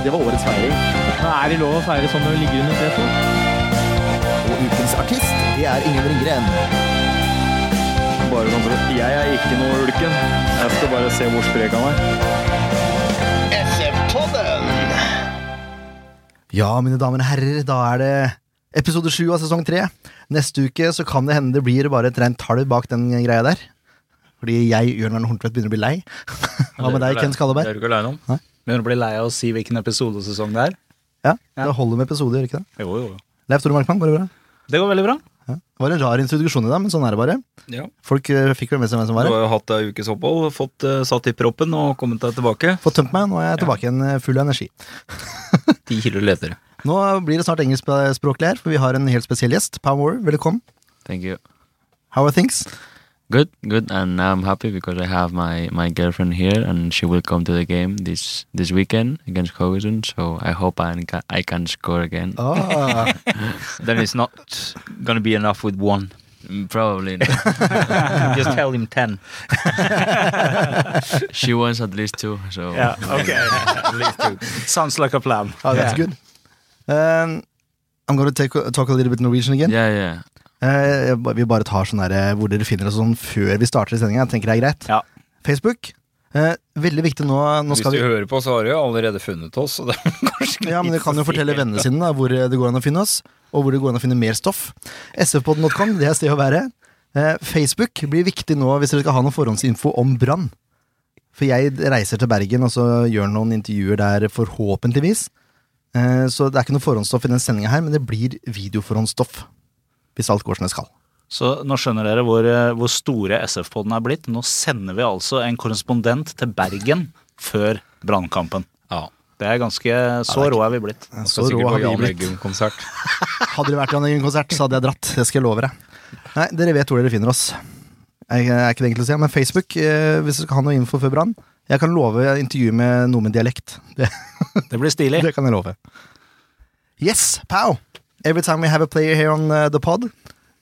Det var årets feiring. Er det lov å feire sånn når du ligger under treet? Og ukens artist, det er Ingen Ringgren. Bare sånn for Jeg er ikke noe ulken. Jeg skal bare se hvor sprek han er. Ja, mine damer og herrer, da er det episode sju av sesong tre. Neste uke så kan det hende det blir bare et rent tall bak den greia der. Fordi jeg, Jørn Arne Horntvedt, begynner å bli lei. Hva med deg, Ken Det er du ikke aleine om. Begynner å bli lei av å si hvilken episodesesong det er. Ja, det holder med episoder, gjør ikke det? Jo, jo, jo. Leif Tore Markmann, går det bra? Det går veldig bra. Ja. Det var en rar introduksjon i dag, men sånn er det bare. Ja. Folk eh, fikk vel med seg hvem som var Du har jo hatt ei ukes opphold, fått uh, satt i proppen og kommet deg tilbake. Fått tømt meg, nå er jeg tilbake igjen eh, full av energi. Ti kilo lettere. Nå blir det snart engelskspråklig her, for vi har en helt spesiell gjest. Power, velkommen. Thank you. How are things? Good, good, and now I'm happy because I have my, my girlfriend here, and she will come to the game this this weekend against Haugesund. So I hope I can, I can score again. Ah, Then it's not gonna be enough with one. Mm, Probably not. Just tell him ten. she wants at least two. So Ja, ok. at least two. Sounds like a plan. oh, that's good. Um, I'm going to take, talk a little bit Norwegian again. yeah, yeah. Eh, vi bare tar sånn der, eh, hvor dere finner oss sånn før vi starter sendinga. Jeg tenker det er greit. Ja. Facebook. Eh, veldig viktig nå. Nå Hvis du vi hører på, så har du jo allerede funnet oss. Så det Ja, men du kan jo fortelle vennene sine da, hvor det går an å finne oss, og hvor det går an å finne mer stoff. sfpodden.com, det er stedet å være. Eh, Facebook blir viktig nå hvis dere skal ha noe forhåndsinfo om brann. For jeg reiser til Bergen og så gjør noen intervjuer der, forhåpentligvis. Eh, så det er ikke noe forhåndsstoff i den sendinga her, men det blir videoforhåndsstoff. Hvis alt går som det skal. Så nå skjønner dere hvor, eh, hvor store SF-podden er blitt. Nå sender vi altså en korrespondent til Bergen før brannkampen. Ja. Det er ganske Så rå er vi blitt. Så rå har vi blitt. Hadde det vært en Eggum-konsert, så hadde jeg dratt. Det skal jeg love deg. Nei, dere vet hvor dere finner oss. Jeg er ikke det enkelt å si, men Facebook, eh, hvis dere skal ha noe info før brann Jeg kan love intervju med noe med dialekt. Det, Det blir stilig. det kan jeg love. Yes, pow! Every time we have a player here on uh, the pod,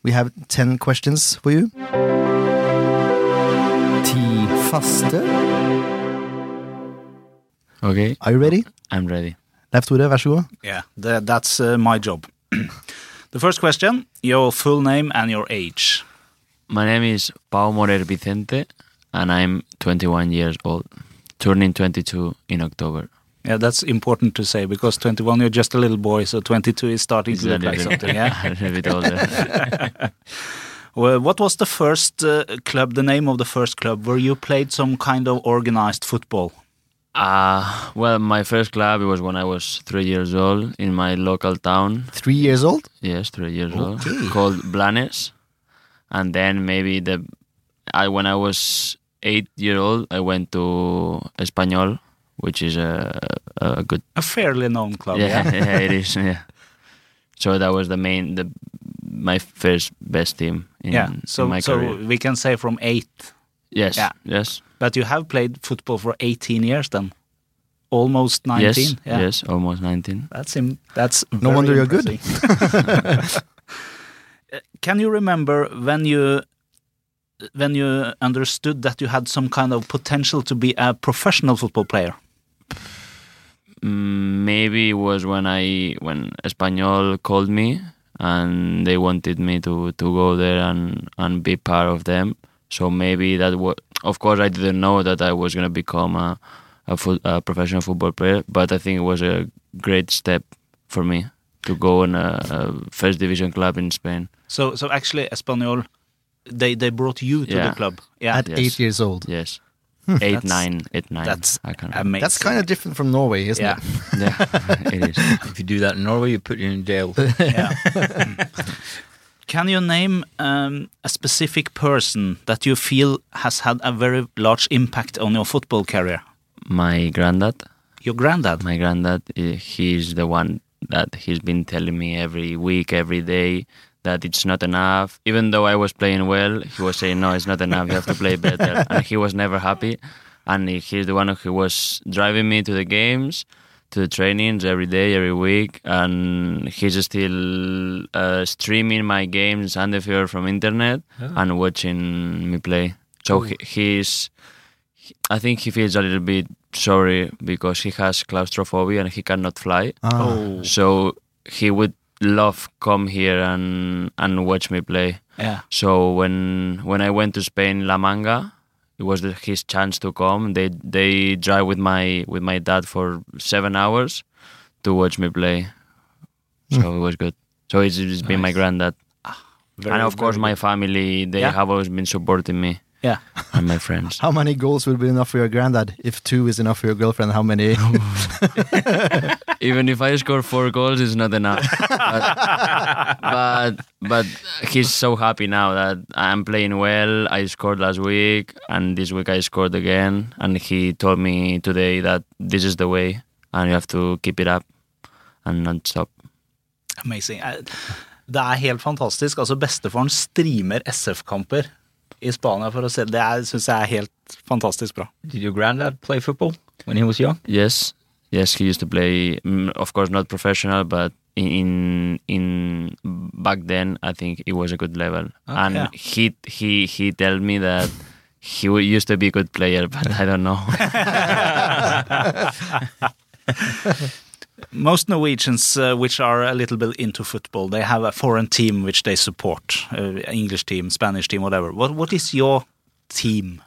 we have 10 questions for you. Ti faste. Okay, Are you ready? I'm ready. Leif Tore, vær så god. Yeah, that, that's uh, my job. the first question your full name and your age. My name is Pau Morer Vicente, and I'm 21 years old, turning 22 in October. Yeah, that's important to say because 21 you're just a little boy, so 22 is starting It's to a look like something. Yeah. a little bit older. well, what was the first uh, club? The name of the first club where you played some kind of organized football? Uh, well, my first club it was when I was three years old in my local town. Three years old? Yes, three years Okay. old. Called Blanes, and then maybe the I when I was eight year old I went to Espanyol, which is a a good A fairly known club. yeah, Yeah. yeah it is yeah. So that was the main the my first best team in, Yeah. in So, my so career. we can say from eight, Yes, yeah. yes, but you have played football for 18 years then, almost 19. yes, yeah. yes, almost nineteen. That's him. That's No wonder you're good. Uh, Can you remember when you when you understood that you had some kind of potential to be a professional football player? Mm, maybe it was when I when Espanyol called me and they wanted me to to go there and and be part of them. So maybe that was. Of course, I didn't know that I was gonna become a a, foot, a professional football player, but I think it was a great step for me to go in a, a first division club in Spain. So so actually, Espanyol, they they brought you to Yeah. the club. Yeah, At Yes. eight years old. Yes. eight, That's- nine, eight, nine. that's I can't. amazing. That's kind of different from Norway, isn't yeah. it? yeah, it is. If you do that in Norway, you put you in jail. yeah. Can you name um, a specific person that you feel has had a very large impact on your football career? My granddad. Your granddad. My granddad, eh, he's the one that he's been telling me every week, every day that it's not enough. Even though I was playing well, he was saying, "No, it's not enough. You have to play better." and he was never happy. And he's the one who was driving me to the games, to the trainings every day, every week, and he's still uh, streaming my games under from internet and watching me play. So he, he's, I think he feels a little bit sorry because he has claustrophobia and he cannot fly. Ah. So he would love come here and and watch me play. Yeah. So when when I went to Spain, La Manga, it was the, his chance to come. They they drive with my with my dad for seven hours to watch me play. Hmm. So it was good. So it's, it's been my granddad, ah, Very, and of course very my family. They Yeah. have always been supporting me Yeah. and my friends. How many goals would be enough for your granddad? If two is enough for your girlfriend, how many? Even if I score four goals, it's not enough. but, but but he's so happy now that I'm playing well. I scored last week, and this week I scored again. And he told me today that this is the way, and you have to keep it up and not stop. Amazing. Eh, Det er helt fantastisk. Altså, bestefaren streamer SF-kamper i Spania for å se Det syns jeg er helt fantastisk bra. Did your granddad play football when he was young? Yes, yes, he used to play. mm, Of course, not professional, but in in back then, I think it was a good level. and yeah. he he he told me that he used to be a good player, but I don't know. Most Norwegians, uh, which are a little bit into football, they have a foreign team which they support. Uh, English team, Spanish team, whatever. What What is your team?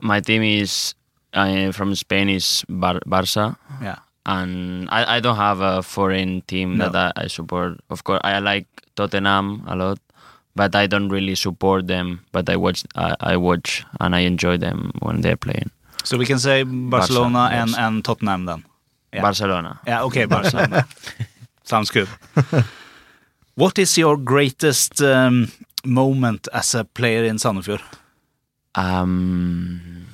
My team is uh, from Spain is Bar- Barca, Yeah. and I, I don't have a foreign team No. that I, I support. Of course, I like Tottenham a lot, but I don't really support them. But I watch I, I watch and I enjoy them when they're playing. So we can say Barcelona Barca, and, yes. and Tottenham then. Yeah. Barcelona. Yeah, okay, Barcelona. Sounds good. what is your greatest um, moment as a player in Sandefjord? Um,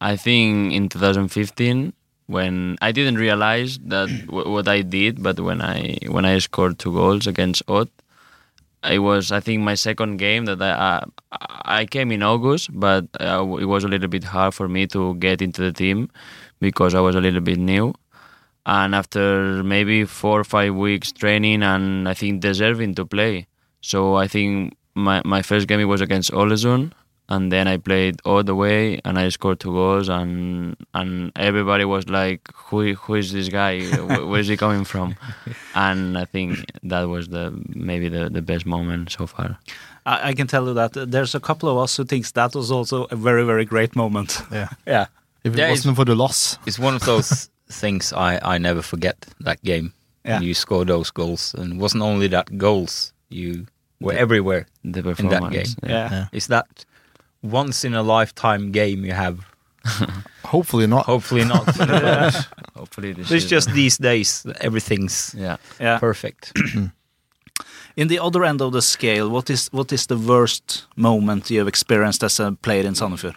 I think in 2015 when I didn't realize that w- what I did, but when I when I scored two goals against Odd, it was I think my second game that I uh, I came in August, but uh, it was a little bit hard for me to get into the team because I was a little bit new. And after maybe four or five weeks training and I think deserving to play, so I think my my first game it was against Aalesund, and then I played all the way and I scored two goals and and everybody was like, who who is this guy? Where, where is he coming from? And I think that was the maybe the, the best moment so far. I, I can tell you that there's a couple of us who thinks that was also a very, very great moment. Yeah. Yeah. If it Yeah, wasn't for the loss. It's one of those things I, I never forget that game. Yeah. You score those goals, and it wasn't only that goals. You were everywhere. The that game. Yeah. Yeah. Is that once in a lifetime game you have? Hopefully not. Hopefully not. Hopefully this It's is just these days everything's yeah. Yeah. perfect. In the other end of the scale, what is what is the worst moment you have experienced as a player in Sandefjord?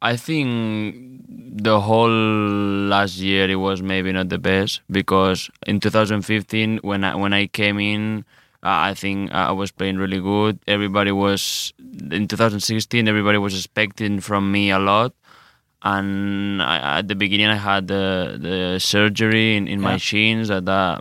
I think the whole last year it was maybe not the best because in 2015 when I when I came in, uh, I think I was playing really good. Everybody was in 2016. Everybody was expecting from me a lot, and I, at the beginning I had the the surgery in, in my Yeah. shins that. Uh,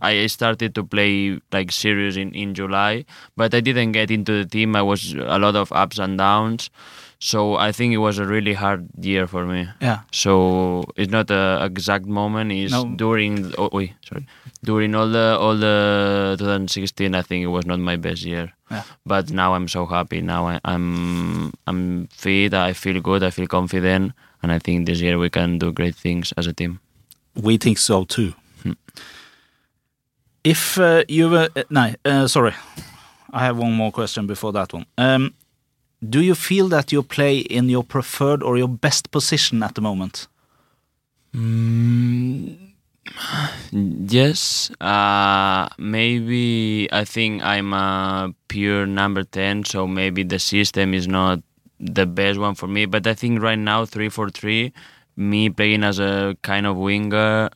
I started to play like serious in, in July, but I didn't get into the team. I was a lot of ups and downs, so I think it was a really hard year for me. Yeah. So it's not a exact moment. It's No. during oh wait sorry during all the all the 2016. I think it was not my best year. Yeah. But now I'm so happy. Now I, I'm I'm fit. I feel good. I feel confident, and I think this year we can do great things as a team. We think so too. If uh, you were uh, no, uh, sorry, I have one more question before that one. Um, do you feel that you play in your preferred or your best position at the moment? Yes, uh, maybe I think I'm a pure number 10, so maybe the system is not the best one for me. But I think right now, 3 for 3, me playing as a kind of winger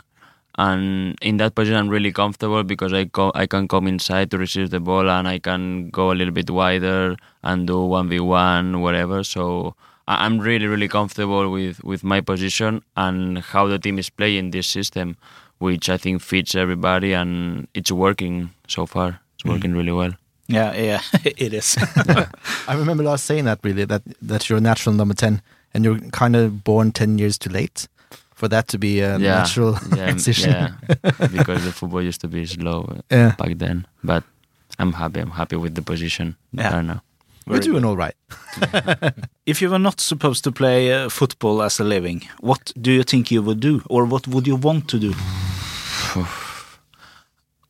and in that position I'm really comfortable because I co- I can come inside to receive the ball and I can go a little bit wider and do one v one whatever. So I- I'm really really comfortable with with my position and how the team is playing this system, which I think fits everybody and it's working so far. It's working mm-hmm. really well. Yeah, yeah, it is. I remember last saying that really that that you're a natural number ten, and you're kind of born ten years too late for that to be a yeah, natural yeah, decision. yeah, because the football used to be slow uh, Yeah. back then. But I'm happy. I'm happy with the position don't know. We're doing all right. if you were not supposed to play uh, football as a living, what do you think you would do, or what would you want to do?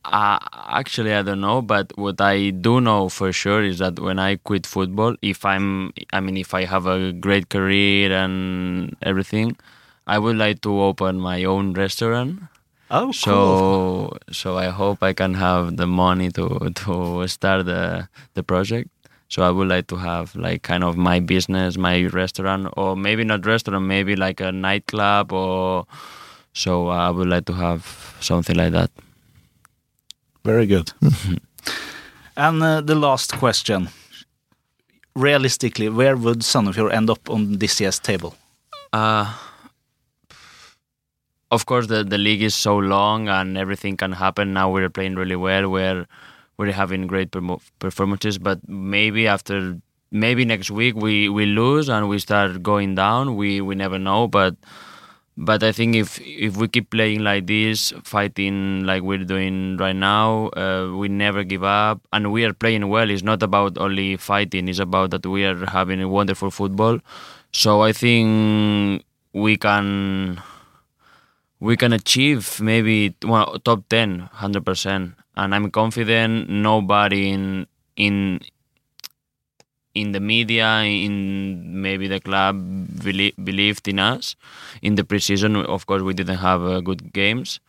Uh, actually, I don't know, but what I do know for sure is that when I quit football, if I'm, I mean, if I have a great career and everything, I would like to open my own restaurant. Oh, cool. So, so I hope I can have the money to to start the the project. So I would like to have like kind of my business, my restaurant, or maybe not restaurant, maybe like a nightclub, or so I would like to have something like that. Very good. and uh, the last question. Realistically, where would Sandefjord end up on this year's table? Uh, of course, the, the league is so long and everything can happen. Now we're playing really well. We're we're having great performances, but maybe after maybe next week we, we lose and we start going down. We we never know, but but I think if if we keep playing like this, fighting like we're doing right now, uh, we never give up, and we are playing well. It's not about only fighting; it's about that we are having a wonderful football. So I think we can we can achieve maybe well, top 10 100% and i'm confident nobody in in in the media in maybe the club belie- believed in us. In the preseason of course we didn't have uh, good games.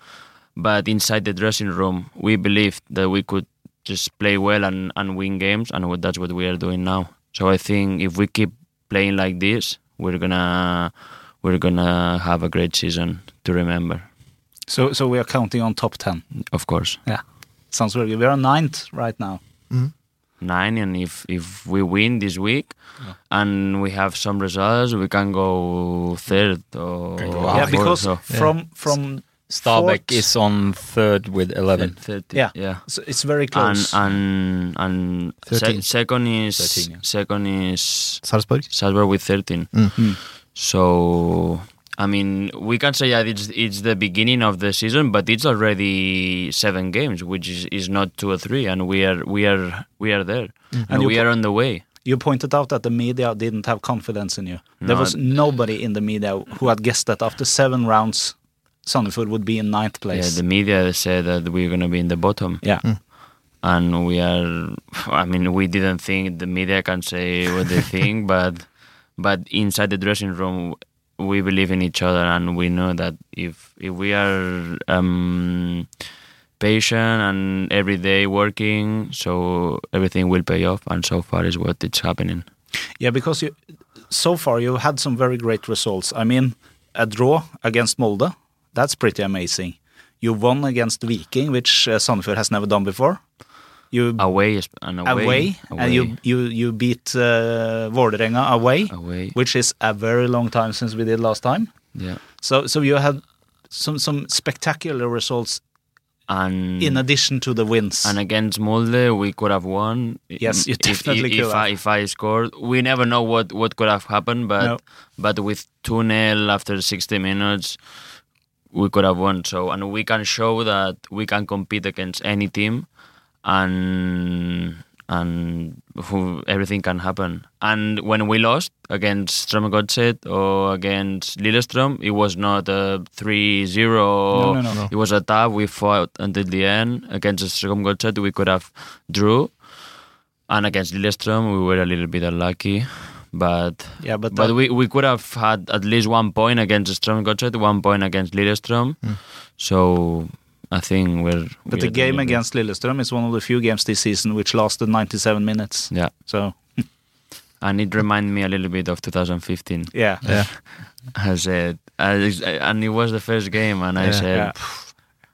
But inside the dressing room we believed that we could just play well and, and win games and that's what we are doing now. So i think if we keep playing like this we're gonna we're gonna have a great season to remember So, so we are counting on top ten. of course Yeah. Sounds very good. We are ninth right now. nine and if if we win this week and we have some results we can go third or go yeah, fourth, because so from from Stabæk is on third with 11. third, Yeah. yeah so it's very and close. and and se- second is 13, yeah. second is Sarpsborg. Sarpsborg with 13 Mm. so I mean, we can say that it's it's the beginning of the season, but it's already seven games, which is, is not two or three, and we are we are we are there, mm-hmm. and, And we are on the way. you pointed out that the media didn't have confidence in you. There No, was nobody in the media who had guessed that after seven rounds, Sandefjord would be in ninth place. Yeah, the media said that we're gonna be in the bottom, Yeah. Hmm. and we are. I mean, we didn't think the media can say what they think, but but inside the dressing room, we believe in each other, and we know that if if we are um, patient and every day working, so everything will pay off. And so far is what it's happening. Yeah, because you, so far you've had some very great results. I mean, a draw against Molde, that's pretty amazing. You won against Viking, which uh, Sandefjord has never done before. You Away and away, away, and you you you beat uh, Vålerenga away, away. which is a very long time since we did last time. Yeah, So so you had some some spectacular results and in addition to the wins. And against Molde, we could have won. Yes, you definitely if, could if have. I, if I scored, we never know what, what could have happened, but No. but with two 0 after sixty minutes, we could have won. So and we can show that we can compete against any team, and and who, everything can happen. And when we lost against Strømsgodset or against Lillestrøm, it was not a 3-0. No, no, no, no. It was a tough. We fought until the end. Against Strømsgodset, we could have drew. And against Lillestrøm, we were a little bit unlucky. But yeah, but, but that- we, we could have had at least one point against Strømsgodset, one point against Lillestrøm. Hmm. So I think we're. but we the game doing it. against Lillestrøm is one of the few games this season which lasted 97 minutes. Yeah. So And it reminded me a little bit of 2015. yeah, Yeah. I said, I, and it was the first game, and I Yeah. said, Yeah.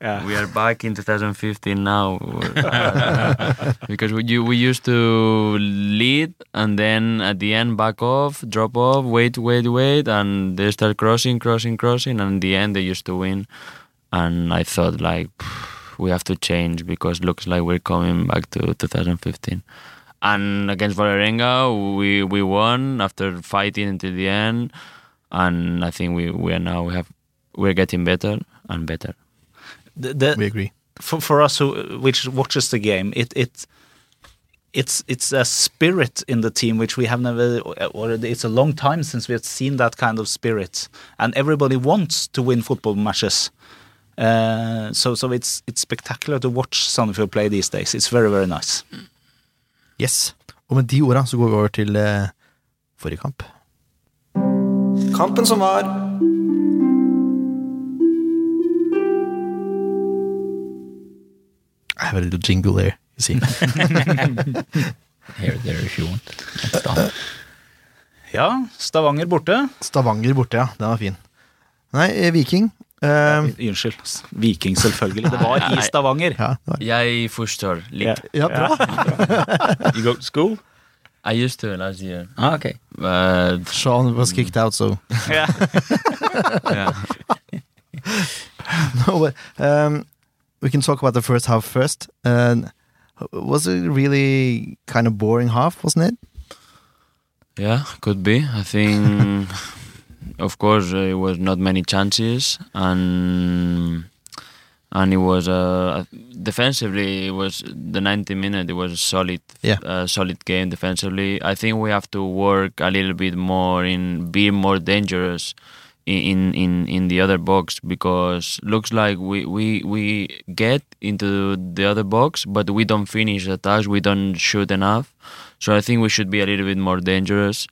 Yeah. We are back in 2015 now, because we you- we used to lead and then at the end back off, drop off, wait, wait, wait, and they start crossing, crossing, crossing, and in the end they used to win. And I thought like we have to change because looks like we're coming back to 2015. And against Vålerenga, we we won after fighting until the end, and I think we we are now we have we're getting better and better. The, the, We agree. for for us who which watches the game, it it it's it's a spirit in the team which we have never or it's a long time since we have seen that kind of spirit, and everybody wants to win football matches. Uh, so so it's it's spectacular to watch Sandefjord play these days. It's very very nice. Yes. Og med de orda så går vi over til uh, forrige kamp. Kampen som var. I have a little jingle there, you see. Here, there, if you want. Ja, Stavanger borte. Stavanger borte, ja. Den var fin. Nei, eh, Viking. Eh, Unnskyld. Viking, selvfølgelig. Det var i Stavanger. ja, var. Jeg forstår litt. ja, bra. You go to school? I used to last year, Ah, okay. but Sean was kicked out, so yeah. no, but, um, we can talk about the first half first. And was it really kind of boring half, wasn't it? Yeah, could be. I think, of course, uh, it was not many chances, and and it was uh, defensively. It was the 90 minute. It was a solid, Yeah. uh, solid game defensively. I think we have to work a little bit more in being more dangerous in in in the other box because looks like we we we get into the other box but we don't finish attacks we don't shoot enough so i think we should be a little bit more dangerous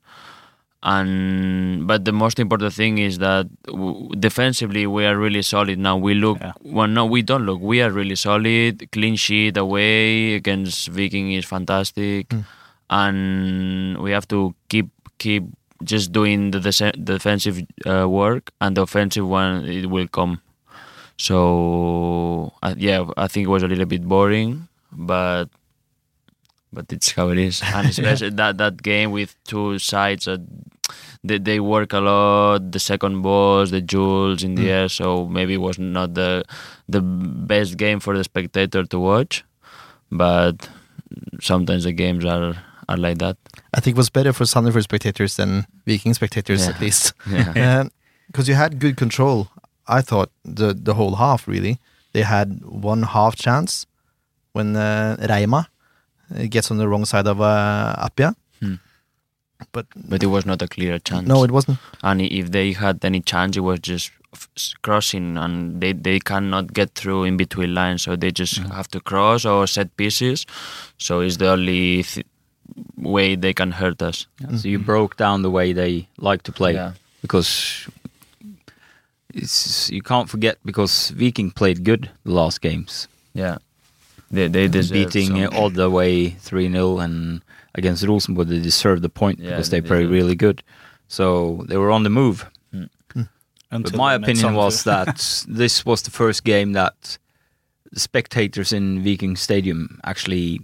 and but the most important thing is that w- defensively we are really solid. Now we look Yeah. well no we don't look. We are really solid clean sheet away against viking is fantastic. And we have to keep keep just doing the, defensive uh, work and the offensive one it will come. So uh, yeah i think it was a little bit boring but but it's how it is and especially that that game with two sides that they, they work a lot the second balls the jewels in the air so maybe it was not the the best game for the spectator to watch but sometimes the games are are like that I think it was better for Sandefjord spectators than Viking spectators, Yeah. at least. yeah Because you had good control, I thought, the, the whole half, really. They had one half chance when uh, Reima uh, gets on the wrong side of uh, Appia. Hmm. But but it was not a clear chance no, it wasn't. and if they had any chance, it was just f- s- crossing, and they they cannot get through in between lines, so they just have to cross or set pieces. So it's the only th- way they can hurt us. So you broke down the way they like to play Yeah. because it's you can't forget because Viking played good the last games, Yeah, they they deserve beating some- all the way three 0 and against Rosenborg they deserved the point Yeah, because they they played deserve. really good. So they were on the move. Hmm. Hmm. But my opinion was that this was the first game that the spectators in Viking Stadium actually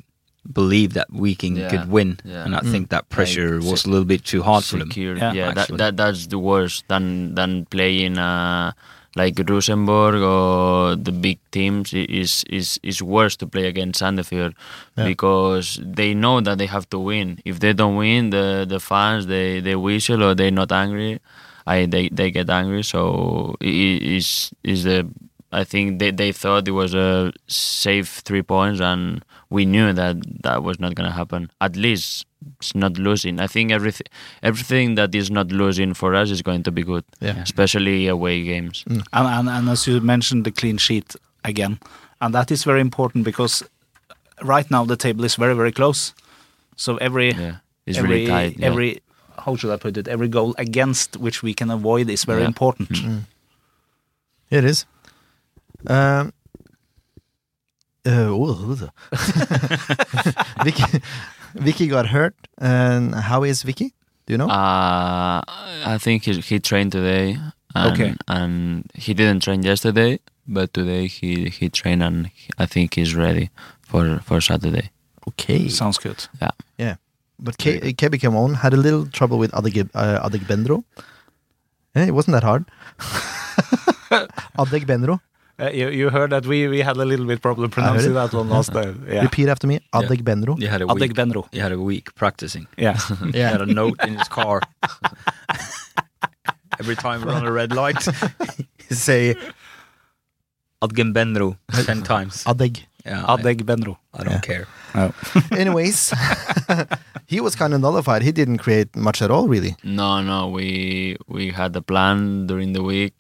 believed that Viking Yeah, could win, yeah. and I hmm. think that pressure Like, was a little bit too hard for them. secure. Yeah, Yeah, that, that that's the worst than than playing uh, like Rosenborg or the big teams. Is is is worse to play against Sandefjord Yeah. because they know that they have to win. If they don't win, the the fans they they whistle or they're not angry. I they they get angry. So it is is the I think they they thought it was a safe three points and we knew that that was not going to happen. At least it's not losing. I think everything everything that is not losing for us is going to be good, Yeah. especially away games. And, and, and as you mentioned, the clean sheet again. And that is very important because right now the table is very, very close. So every, Yeah, it's every, really tight. yeah. every, how should I put it? Every goal against which we can avoid is very Yeah. important. It is. Um, uh, oh, Vicky, Vicky got hurt. And how is Vicky? Do you know? Uh, I think he he trained today, And, Okay. And he didn't train yesterday, but today he he trained and I think he's ready for for Saturday. Okay. Sounds good. Yeah. Yeah. But Ke- Kebi came on, had a little trouble with Adeg, uh, Adegbenro. Yeah, it wasn't that hard. Adegbenro. Uh, you, you heard that we, we had a little bit problem pronouncing that one last time. Yeah. Repeat after me. Adegbenro. You had a week. Adegbenro. You had a week practicing. Yeah. yeah. He had a note in his car. Every time we're on a red light, say say Adgenbenro ten times. Adeg. Yeah, I, Adegbenro. I don't care. Anyways, he was kind of nullified. He didn't create much at all, really. No, no, we we had a plan during the week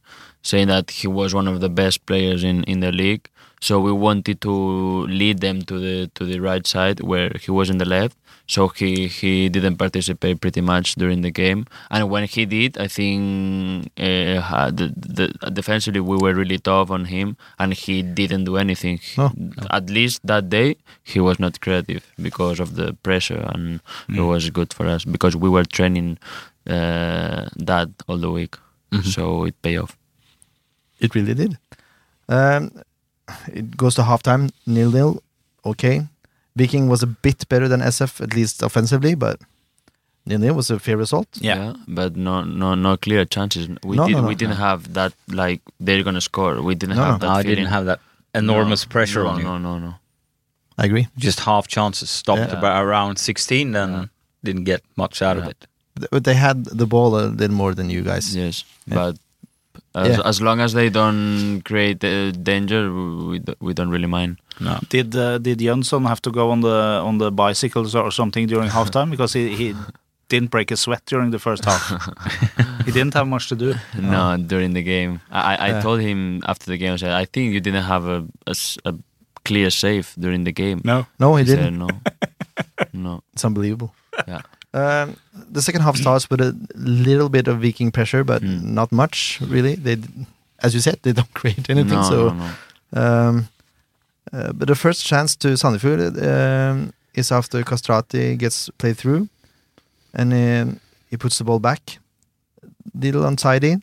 saying that he was one of the best players in, in the league. So we wanted to lead them to the to the right side where he was in the left. So he, he didn't participate pretty much during the game. And when he did, I think uh, the, the defensively we were really tough on him, and he didn't do anything. No. At least that day, he was not creative because of the pressure, and it was good for us because we were training uh, that all the week. So it paid off. It really did. Um, it goes to halftime, nil nil. Okay. Viking was a bit better than SF, at least offensively, but nil nil was a fair result. Yeah. but no, no, no clear chances. We No, did, no, no. we didn't have that like they're gonna score. We didn't No, have no. that. I feeling. didn't have that enormous No, pressure no, on you. No, no, no. I agree. Just half chances. Stopped Yeah. about around 16, then Yeah. didn't get much out of it. But they had the ball a little more than you guys. Yes, Yeah. but as, Yeah. as long as they don't create uh, danger, we we don't really mind. No. Did uh, did Jönsson have to go on the on the bicycles or something during halftime because he, he didn't break a sweat during the first half? he didn't have much to do. No, during the game, I I, I Yeah. told him after the game. I said, I think you didn't have a a clear save during the game. No. No, he He didn't. said no, no. It's unbelievable. Yeah. Um, the second half starts with a little bit of Viking pressure, but Mm. not much really. They, as you said, they don't create anything. no, so, no, no. Um, uh, but the first chance to Sandefjord um, is after Kastrati gets played through, and um, he puts the ball back, little untidy.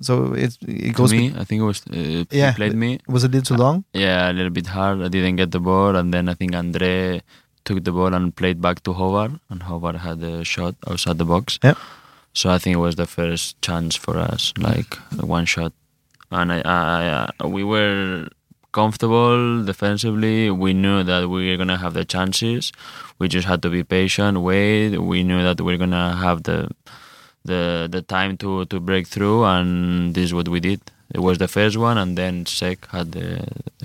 So it it To goes. me, I think it was uh, Yeah, played me. It was a little too long. Yeah, a little bit hard. I didn't get the ball, and then I think Andre took the ball and played back to Howard, and Howard had a shot outside the box. Yeah. So I think it was the first chance for us, like one shot, and I, I, I we were comfortable defensively. We knew that we were gonna have the chances. We just had to be patient, wait. We knew that we are gonna have the the the time to to break through, and this is what we did. It was the first one, and then Sek had the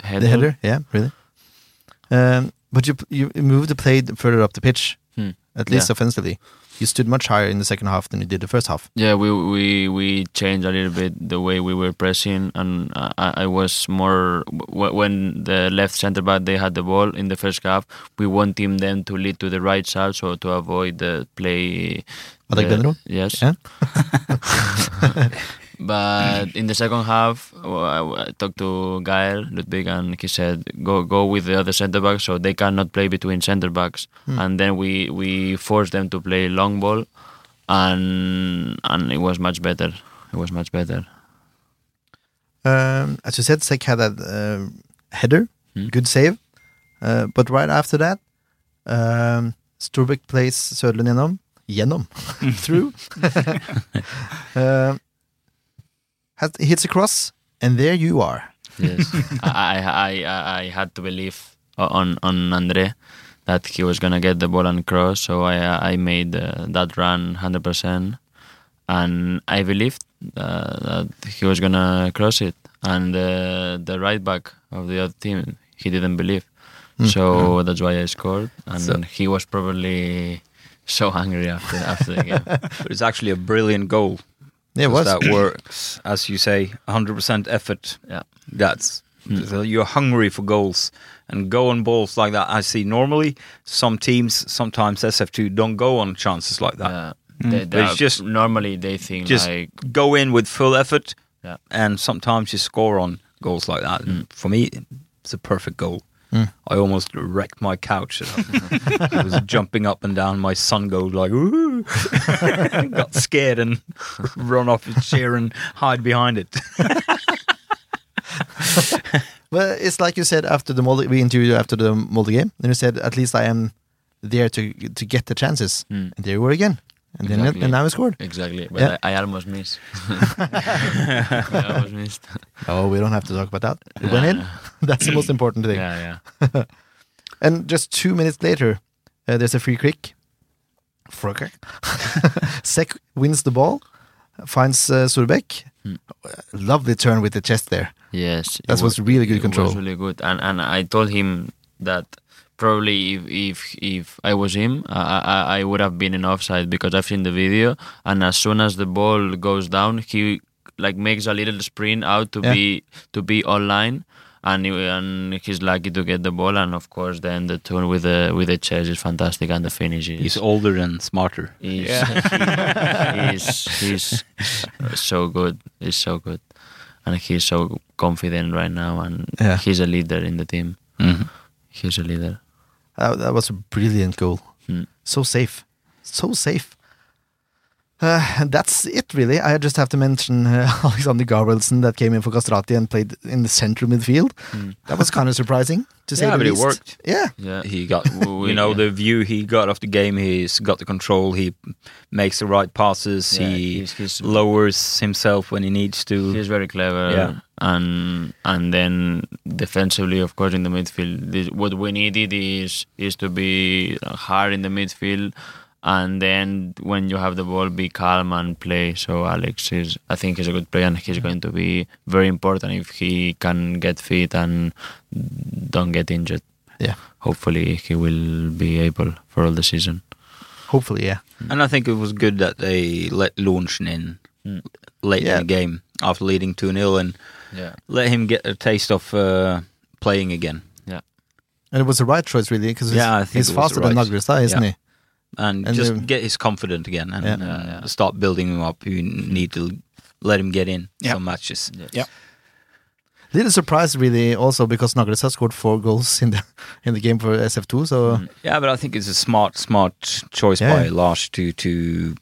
header. The header, yeah, really. Um, but you you moved the play further up the pitch, Hmm. at least Yeah. offensively. You stood much higher in the second half than you did the first half. Yeah, we we we changed a little bit the way we were pressing, and I, I was more when the left center back they had the ball in the first half. We wanted them to lead to the right side, so to avoid the play. Yes. Yeah. but in the second half, I, talked to Gael Ludwig, and he said, "Go go with the other center backs, so they cannot play between center backs." And then we we forced them to play long ball, and and it was much better. It was much better. Um, as you said, Sek had a uh, header, Hmm. good save. Uh, but right after that, um, Sturbek plays Söderlund gjennom. Gjennom. Through. um, has, hits a cross, and there you are. Yes, I, I I I had to believe on on Andre that he was gonna get the ball and cross, so I I made uh, that run hundred percent, and I believed uh, that he was gonna cross it, and uh, the right back of the other team he didn't believe, so that's why I scored, and So- he was probably so angry after after the game. But it's actually a brilliant goal. Yeah, it was. That works, as you say, 100% effort. Yeah. That's so you're hungry for goals and go on balls like that. I see normally some teams, sometimes SF2, don't go on chances like that. Yeah. Mm. They, But it's just- normally they think Just like go in with full effort, Yeah. and sometimes you score on goals like that. And For me, it's a perfect goal. I almost wrecked my couch. I was jumping up and down. My son goes like, "Ooh!" got scared and run off his chair and hide behind it. Well, it's like you said after the Molde, we interviewed you after the Molde game, and you said, at least I am there to to get the chances. Mm. And there you were again. And then Exactly. and now he scored. Exactly, but Yeah. I, I almost missed. I almost missed. Oh, we don't have to talk about that. It went in. That's the most important thing. Yeah, yeah. And just two minutes later, uh, there's a free kick. Frøker. Sek wins the ball, finds uh, Surbek. Hmm. Lovely turn with the chest there. Yes, That was really good it control. Was really good, and and I told him that probably if if if I was him, I I, I would have been in offside because I've seen the video, and as soon as the ball goes down, he like makes a little sprint out to Yeah. be to be online. And, he, and he's lucky to get the ball, and of course, then the turn with the with the chest is fantastic, and the finish is He's older and smarter. He's, he's, he's so good. He's so good. And he's so confident right now. And Yeah. he's a leader in the team. Mhm. He's a leader. Uh, that was a brilliant goal. Hmm. So safe. So safe. Uh, that's it, really. I just have to mention uh, Alexander Gabrielsen that came in for Kastrati and played in the central midfield. That was kind of surprising, to say Yeah, the but it worked. Yeah. Yeah. He got, We- you know, yeah. the view he got of the game. He's got the control. He makes the right passes. Yeah, he he's- he's- lowers himself when he needs to. He's very clever. Yeah. And and then defensively, of course, in the midfield, this, what we needed is is to be hard in the midfield, and then when you have the ball, be calm and play. So Alex is, I think, he's a good player, and he's going to be very important if he can get fit and don't get injured. Yeah. Hopefully, he will be able for all the season. Hopefully, yeah. And I think it was good that they let Lunchen in Mm. late Yeah. in the game after leading 2 0 and Yeah. let him get a taste of uh, playing again. Yeah and it was the right choice, really, because Yeah, he's faster the than right- Nagrestad, isn't Yeah. he? And, And just get his confidence again and, Yeah. and Yeah, yeah. start building him up. You need to let him get in Yeah. some matches. Yeah. Little surprise, really, also because Nagrestad scored four goals in the in the game for SF2. So Mm. Yeah, but I think it's a smart, smart choice Yeah. by Lars to to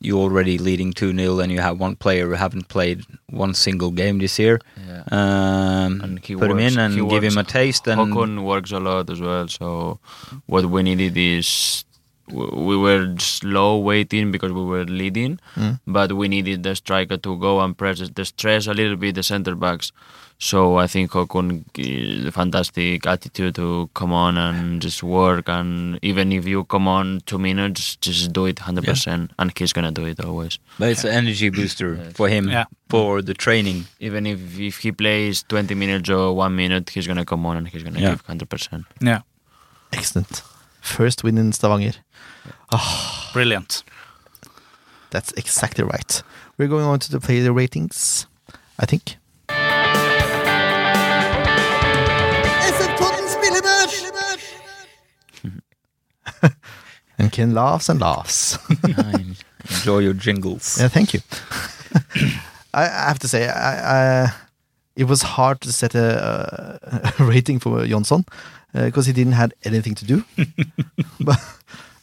you're already leading two 0 and you have one player who haven't played one single game this year. Yeah. Um, And he put him in and he give him a taste. And Håkon works a lot as well. So what we needed is w- we were slow waiting because we were leading, Mm. but we needed the striker to go and press the stress a little bit the center backs. So I think Håkon is a fantastic attitude to come on and just work and even if you come on two minutes, just do it hundred percent and he's gonna do it always. but it's an energy booster Yes. for him Yeah. for the training. Even if, if he plays twenty minutes or one minute, he's gonna come on and he's gonna Yeah. give hundred percent. Yeah, excellent. First win in Stavanger. Ah, brilliant. That's exactly right. We're going on to the player ratings, I think. And Ken laughs and laughs. Enjoy your jingles. yeah, thank you. I, I have to say, I, I, it was hard to set a, a rating for Jonsson because he didn't have anything to do. but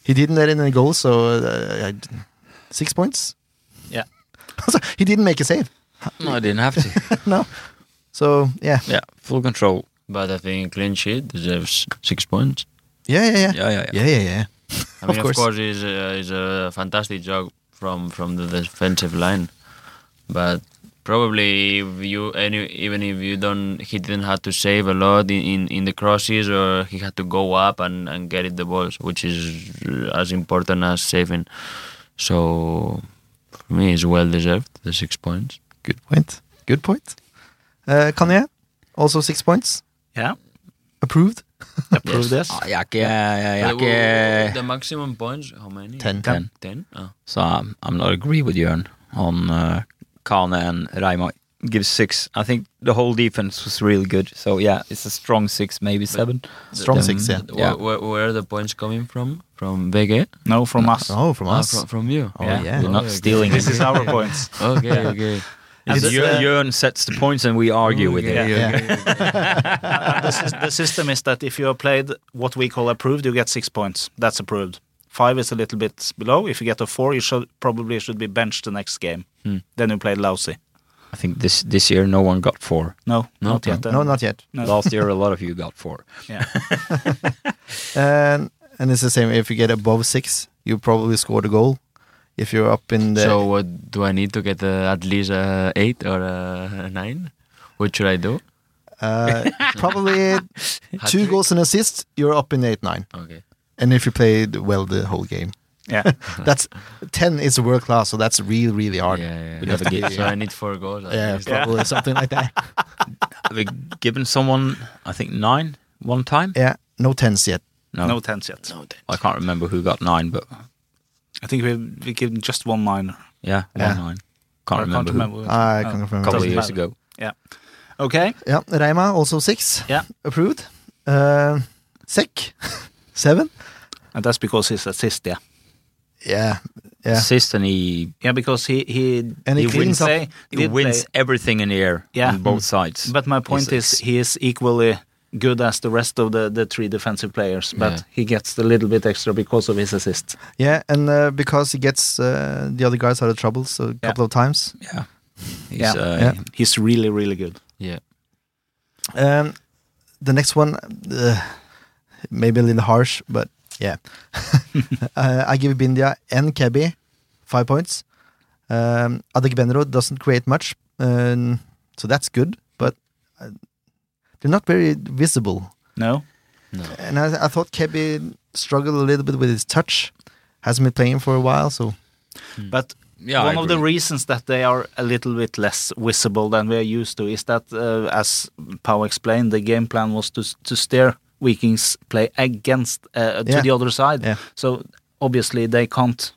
he didn't let in any goals, so uh, I- six points. Yeah. So he didn't make a save. No, I didn't have to. no. So yeah, yeah, full control. But I think clean sheet deserves six points. yeah, yeah, yeah, Yeah, yeah, yeah. yeah, yeah, yeah. I Of mean, of course. course, it's a, it's a fantastic job from from the defensive line, but probably if you any even if you don't, he didn't have to save a lot in, in, in the crosses, or he had to go up and, and get it the balls, which is as important as saving. So for me, it's well deserved the six points. Good point. Good point. Uh, Kanye, also six points. Yeah, Approved. approve this. Ah, jeg er ikke, jeg er Uh, ikke the maximum points, how many? Ten. Ten. Ten. Oh. So I'm, I'm not agree with Jørn on uh, Kane and Reima. Give six. I think the whole defense was really good. So yeah, it's a strong six, maybe seven. Strong Um, six, yeah. Yeah. Where, where, where are the points coming from? From VG? No, from us. Oh, from Ah, us. from, from you. Oh, Yeah. yeah. We're not okay. stealing This is our points. Okay, okay. And It's, the- uh, Jörn sets the points and we argue with yeah, it. yeah. the, the system is that if you have played what we call approved, you get six points. That's approved. Five is a little bit below. If you get a four, you should probably should be benched the next game. Hmm. Then you played lousy. I think this this year no one got four. No, No, not yet. then. No, not yet. No. Last year a lot of you got four. Yeah. And and it's the same. If you get above six, you probably scored a goal. If you're up in the So what do I need to get uh, at least a eight or a nine? What should I do? uh, probably two goals and assists, you're up in eight nine. Okay. And if you played well the whole game, Yeah. that's ten is a world class. So that's really really hard. Yeah, yeah. We never get- So I need four goals. at Yeah, least. probably something like that. Have we given someone I think nine one time? Yeah, no tens yet. No, No tens yet. I can't remember who got nine, but I think we we given just one nine. yeah, one Yeah. nine. I Can't remember. who. remember. I Oh. can't remember. A couple of years matter. ago. Yeah. Okay. Yeah, Reima also six. Yeah. approved. Uh, Sek seven. And that's because he's assist. Yeah. Yeah, yeah. Assist and he Yeah, because he he And he did cleans up- play- he wins play- everything in the air Yeah. on both sides. But my point He's- is, he is equally good as the rest of the, the three defensive players, but Yeah. he gets a little bit extra because of his assist. Yeah, and uh, because he gets uh, the other guys out of trouble so a couple of times. yeah, he's, Yeah. uh, Yeah. He's really, really good. Yeah. Um, the next one, uh, maybe a little harsh, but yeah. uh, I give Bindia and Kebby five points. Um, Adegbenro doesn't create much, um, so that's good, but uh, they're not very visible. No? No. And I, I thought Kebby struggled a little bit with his touch. Hasn't been playing for a while, so But yeah. One of the reasons that they are a little bit less visible than we are used to is that, uh, as Pau explained, the game plan was to to steer Vikings play against uh, to Yeah. the other side. Yeah. So obviously they can't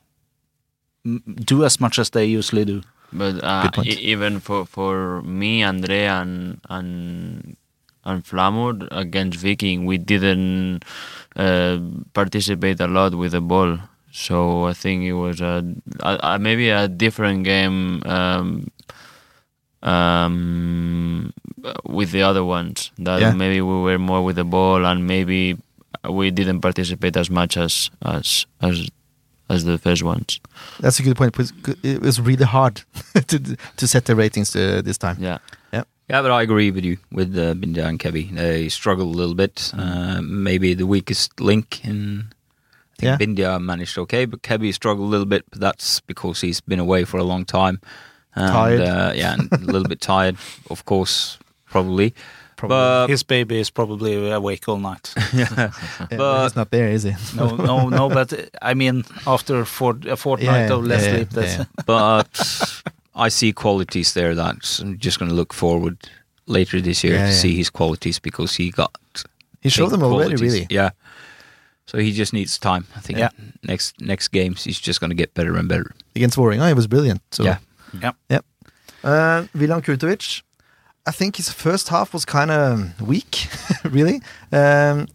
do as much as they usually do. But uh, Good point. even for for me, Andre, and and and Flamur against Viking, we didn't uh, participate a lot with the ball. So I think it was a, a, a maybe a different game um, um, with the other ones. That Yeah. maybe we were more with the ball, and maybe we didn't participate as much as as as as the first ones. that's a good point. It was really hard to to set the ratings uh, this time. Yeah. Yeah, but I agree with you with uh, Binda and Kebby. They struggle a little bit. Uh, maybe the weakest link in. I think Yeah. Bindia managed okay, but Kebby struggled a little bit. But that's because he's been away for a long time. And, Tired. Uh, yeah, and a little bit tired, of course, probably. But His baby is probably awake all night. yeah, Yeah, But- he's not there, is he? no, no, no. But uh, I mean, after for, a fortnight Yeah, of less yeah, sleep, that's yeah. but I see qualities there that I'm just going to look forward later this year Yeah, to yeah. see his qualities because he got He showed big them already, qualities. really. Yeah. So he just needs time. I think Yeah. next next games he's just going to get better and better. Against Vålerenga, he was brilliant. So. Yeah. Yeah. Yep. Uh, Milan Kurtovic, I think his first half was kind of weak, really. Um,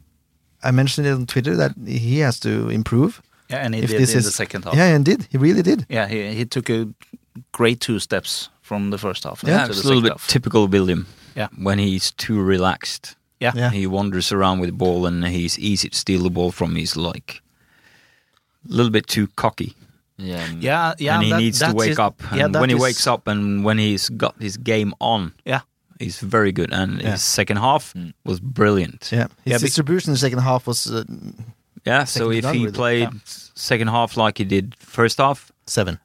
I mentioned it on Twitter that he has to improve. yeah, and he If did this in is- the second half. Yeah, and did. He really did. Yeah, he he took a great two steps from the first half. Yeah, it's a little bit half. typical William. Yeah. When he's too relaxed, Yeah. Yeah. he wanders around with the ball and he's easy to steal the ball from. He's like a little bit too cocky. Yeah. and- Yeah, yeah. and he that- needs to wake his- up. And that when he is- wakes up and when he's got his game on, Yeah. he's very good. And Yeah. his second half Mm. was brilliant. Yeah, his Yeah, be- distribution in the second half was uh, Yeah, so if he with it. played second half like he did first half, seven.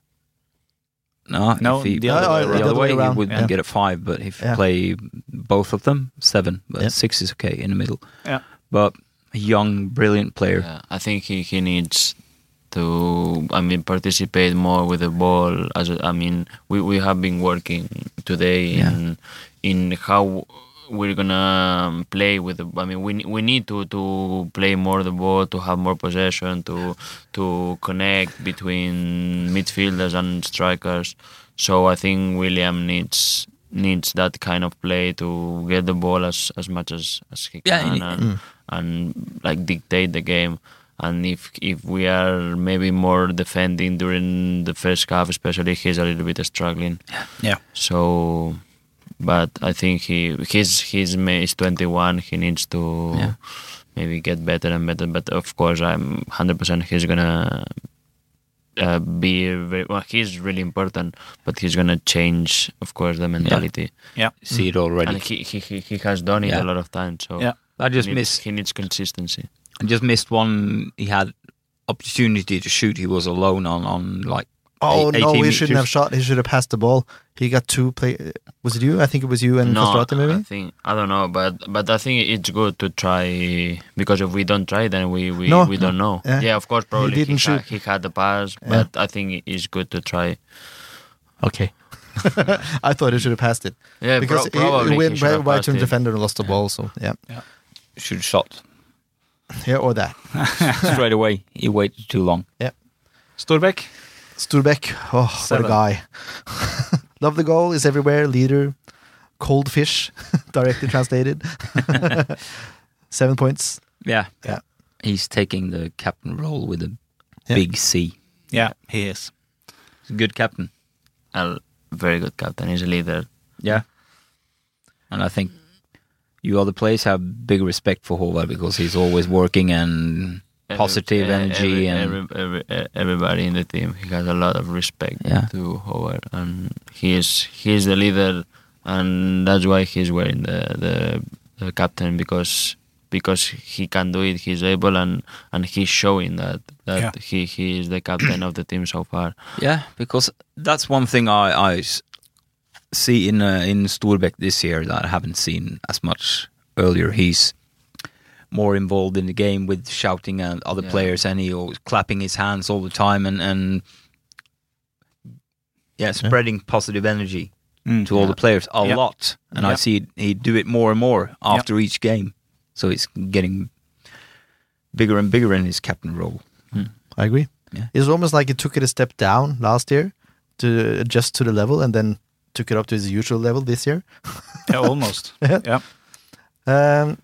no, No, if he, the other way the around. other way, way he would yeah. get a five. But if Yeah. you play both of them, seven. But Yeah. six is okay in the middle. Yeah. But a young, brilliant player. Yeah, I think he, he needs to I mean participate more with the ball as I mean we, we have been working today Yeah. in in how we're gonna play with the I mean we we need to to play more the ball to have more possession to to connect between midfielders and strikers. So I think William needs needs that kind of play to get the ball as as much as as he Yeah, can and- and, mm. and like dictate the game and if if we are maybe more defending during the first half, especially, he's a little bit struggling. Yeah. Yeah. So, but I think he he's he's ma- he's 21. He needs to Yeah. maybe get better and better. But of course, I'm 100% he's gonna uh, be very, well. He's really important, but he's gonna change, of course, the mentality. Yeah. See it already. And he, he he he has done it Yeah. a lot of times. So Yeah. I just he needs, missed he needs consistency. I just missed one. He had opportunity to shoot. He was alone on on like. Oh eight- no, 18 he shouldn't have shot. He should have passed the ball. He got two play. Was it you? I think it was you and no, Kastrati maybe. I think I don't know, but but I think it's good to try because if we don't try, then we we, No, we don't know. Yeah. Yeah. of course, probably he, didn't ha- shoot. he had the pass, Yeah. but I think it's good to try. Okay. I thought he should have passed it Yeah, because pro- he- probably he went he should right, right to the defender and lost the ball. So yeah, Should have shot yeah, or that. straight away. He waited too long. Storbæk. Storbæk, oh, Seven. what a guy! Love the goal. Is everywhere. Leader. Cold fish, directly translated. Seven points. Yeah, Yeah. He's taking the captain role with a Yeah. big C. Yeah, he is. He's a good captain. A very good captain. He's a leader. Yeah. And I think you other players have big respect for Håvard because he's always working and positive Every- energy every- and every, every, everybody in the team. He has a lot of respect Yeah. to Howard, and he is he is the leader, and that's why he's wearing the the, the captain because because he can do it. He's able, and and he's showing that that Yeah. he he is the captain of the team so far. Yeah, because that's one thing I, I s- see in uh, in Storbæk this year that I haven't seen as much earlier. He's more involved in the game with shouting at other Yeah. players, and he always clapping his hands all the time, and and yeah, spreading positive energy Mm. to all the players a Yeah. lot. And I see he do it more and more after each game, so it's getting bigger and bigger in his captain role. I agree. Yeah. It's almost like he took it a step down last year to adjust to the level, and then took it up to his usual level this year. Yeah, almost. Yeah. yeah. Um,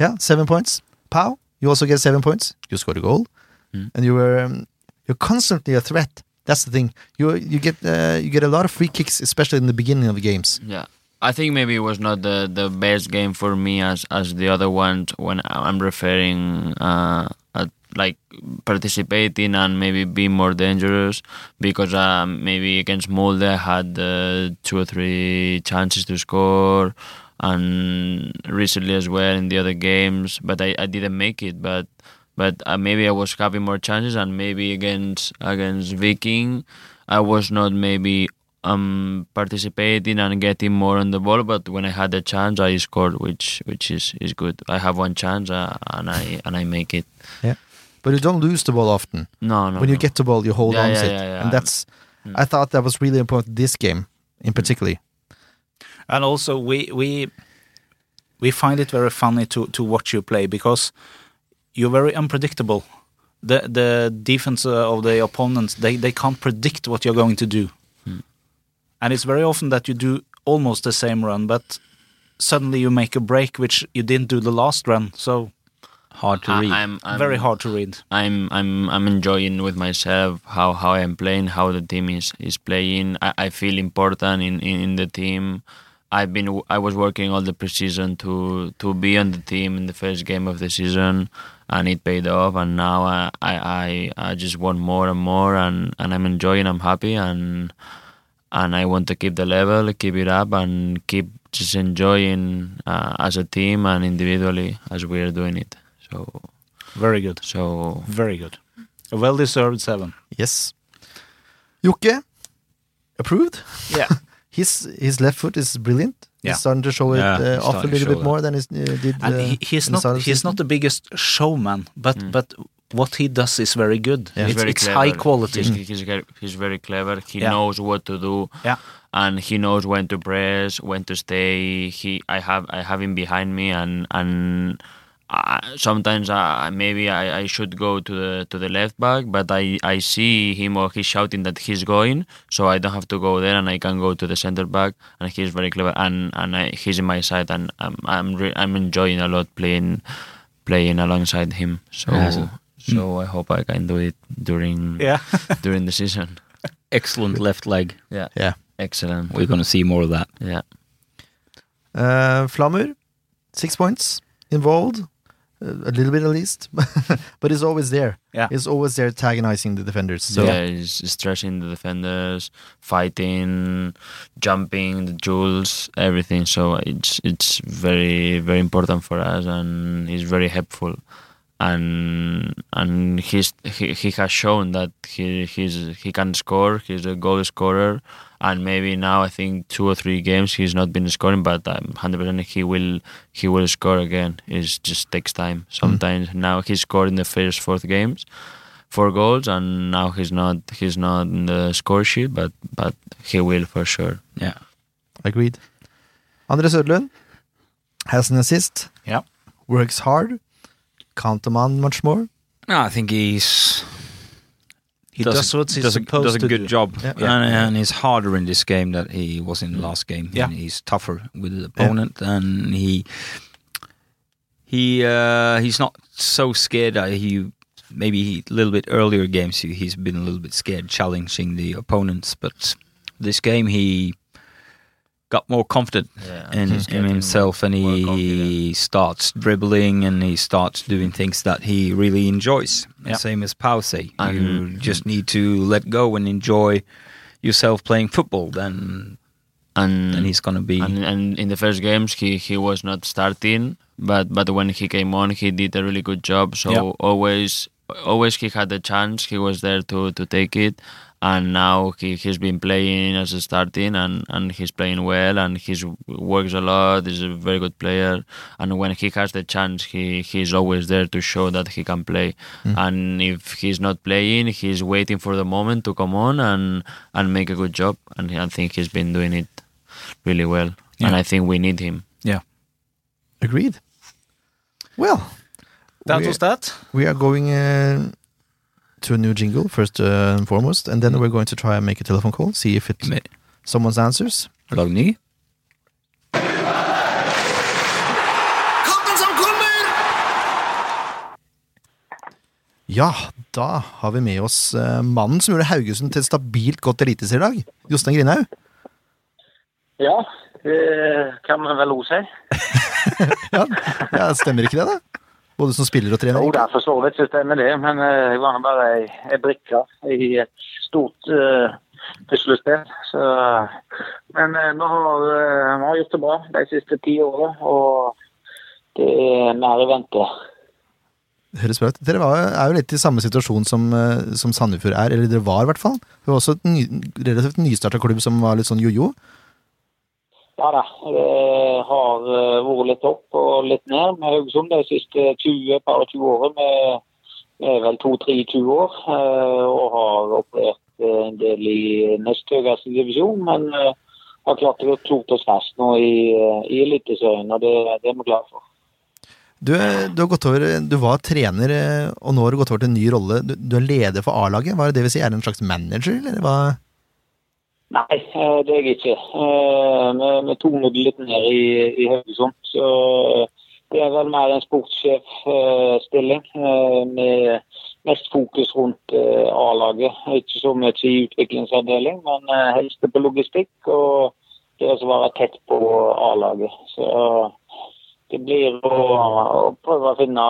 yeah, seven points. Pau, you also get seven points. You scored a goal, Mm. and you were um, you're constantly a threat. That's the thing. You you get uh, you get a lot of free kicks, especially in the beginning of the games. Yeah. I think maybe it was not the, the best game for me as as the other ones when I'm referring uh, like participating and maybe be more dangerous because uh, maybe against Molde I had uh, two or three chances to score and recently as well in the other games but I, I didn't make it but but uh, maybe I was having more chances and maybe against against Viking I was not maybe um participating and getting more on the ball but when I had the chance I scored which which is is good. I have one chance uh, and I and I make it But you don't lose the ball often. no no when you no. get the ball, you hold Yeah, on yeah, to it, yeah, yeah. and that's. Mm. I thought that was really important this game, in particular. And also, we we we find it very funny to to watch you play because you're very unpredictable. The the defense uh, of the opponents they they can't predict what you're going to do, Hmm. and it's very often that you do almost the same run, but suddenly you make a break which you didn't do the last run. So Hard to I- read. I'm, I'm very hard to read. I'm I'm I'm enjoying with myself how how I'm playing, how the team is is playing. I, I feel important in, in in the team. I've been I was working all the preseason to to be on the team in the first game of the season, and it paid off. And now I I I, I just want more and more, and, and I'm enjoying. I'm happy, and and I want to keep the level, keep it up, and keep just enjoying uh, as a team and individually as we are doing it. So Very good, so very good. A well deserved seven. Yes. Jokke, approved. Yeah. His his left foot is brilliant. Yeah. He's starting to show it Yeah, uh, off a little bit that. more than he uh, did. and uh, he, he's not the he's season. not the biggest showman, but Mm. but what he does is very good. Yeah. He's It's, very it's high quality. He's, he's, he's very clever. He Yeah. knows what to do. Yeah. And he knows when to press, when to stay. He, I have, I have him behind me, and and uh, sometimes uh, maybe I, I should go to the to the left back, but I, I see him or he's shouting that he's going, so I don't have to go there, and I can go to the center back, and he's very clever, and and I, he's in my side, and I'm I'm re- I'm enjoying a lot playing playing alongside him. So Yeah, so- So I hope I can do it during Yeah. during the season. Excellent left leg. Yeah, Yeah. excellent. We're going to see more of that. Yeah, Uh, Flamur, six points involved, a little bit at least, but it's always there. Yeah. He's always there antagonizing the defenders. So yeah, he's stressing the defenders, fighting, jumping, the jewels, everything. So it's it's very very important for us, and he's very helpful. And and he's he, he has shown that he he's he can score. He's a goal scorer, and maybe now I think two or three games he's not been scoring, but I'm hundred percent he will he will score again. It just takes time. Hmm. Sometimes now he scored in the first fourth games, four goals, and now he's not he's not in the score sheet, but but he will for sure. Yeah. agreed. Andre Sødlund has an assist, Yeah. works hard, can't demand much more. No, I think he's He does, does, a, what he's does, a, supposed does a to good do. job, Yeah. And, and he's harder in this game that he was in the last game. Yeah. And he's tougher with the opponent, and he he uh, he's not so scared. Uh, he maybe he, a little bit earlier games he, he's been a little bit scared challenging the opponents, but this game he got more confident Yeah, in, in himself, and he confident. starts dribbling and he starts doing things that he really enjoys. Yeah. Same as Pause. You And- just need to let go and enjoy yourself playing football. Then, and then he's gonna be. and, and in the first games he, he was not starting but but when he came on he did a really good job so always always he had the chance he was there to, to take it and now he, he's been playing as a starting and, and he's playing well and he works a lot he's a very good player. And when he has the chance he he's always there to show that he can play. And if he's not playing he's waiting for the moment to come on and and make a good job. And I think he's been doing it really well. And I think we need him. Yeah. Agreed. Well, That we, was that. we are going uh, to a new jingle first uh, and foremost, and then we're going to try and make a telephone call, see if it someone's answers. Lag ny? Kampen som kommer! Ja, da har vi med oss eh, mannen som gjorde Haugesund til et stabilt godt eliteserielag. Jostein Grinhaug. Ja, det kan man vel også si. Ja, ja, stemmer ikke det, da? Både som spiller og trener? Jo da, for så vidt stemmer det, men eh, jeg var bare ei, brikke i et stort uh, puslespill. Så, men eh, vi, har, uh, vi har gjort det bra de siste ti årene, og det er mer i vente. Dere var, er jo litt i samme situasjon som, eh, som Sandefjord er, eller dere var i hvert fall. Det var også et ny, relativt nystarta klubb som var litt sånn jojo. Ja da, det har eh, vært litt opp og litt ned med Haugesund de siste 20 par 20 årene. Vi er vel 2-23 år eh, og har operert eh, en del i nest høyeste divisjon, men har klart å klokt oss fast nå i, i Eliteserien, og det, det er vi glad for. Du, du, over, du var trener, og nå har du gått over til en ny rolle. Du, du er leder for A-laget. Hva er det det vil si? Er det en slags manager, eller hva? Nei, eh, det er jeg ikke. Eh, Vi, vi tonet det litt ned i, i Haugesund. Så det er vel mer en sportssjefstilling med mest fokus rundt eh, A-laget. Ikke så mye i utviklingsavdeling, men eh, helst på logistikk og det å være tett på A-laget. Så det blir å, å prøve å finne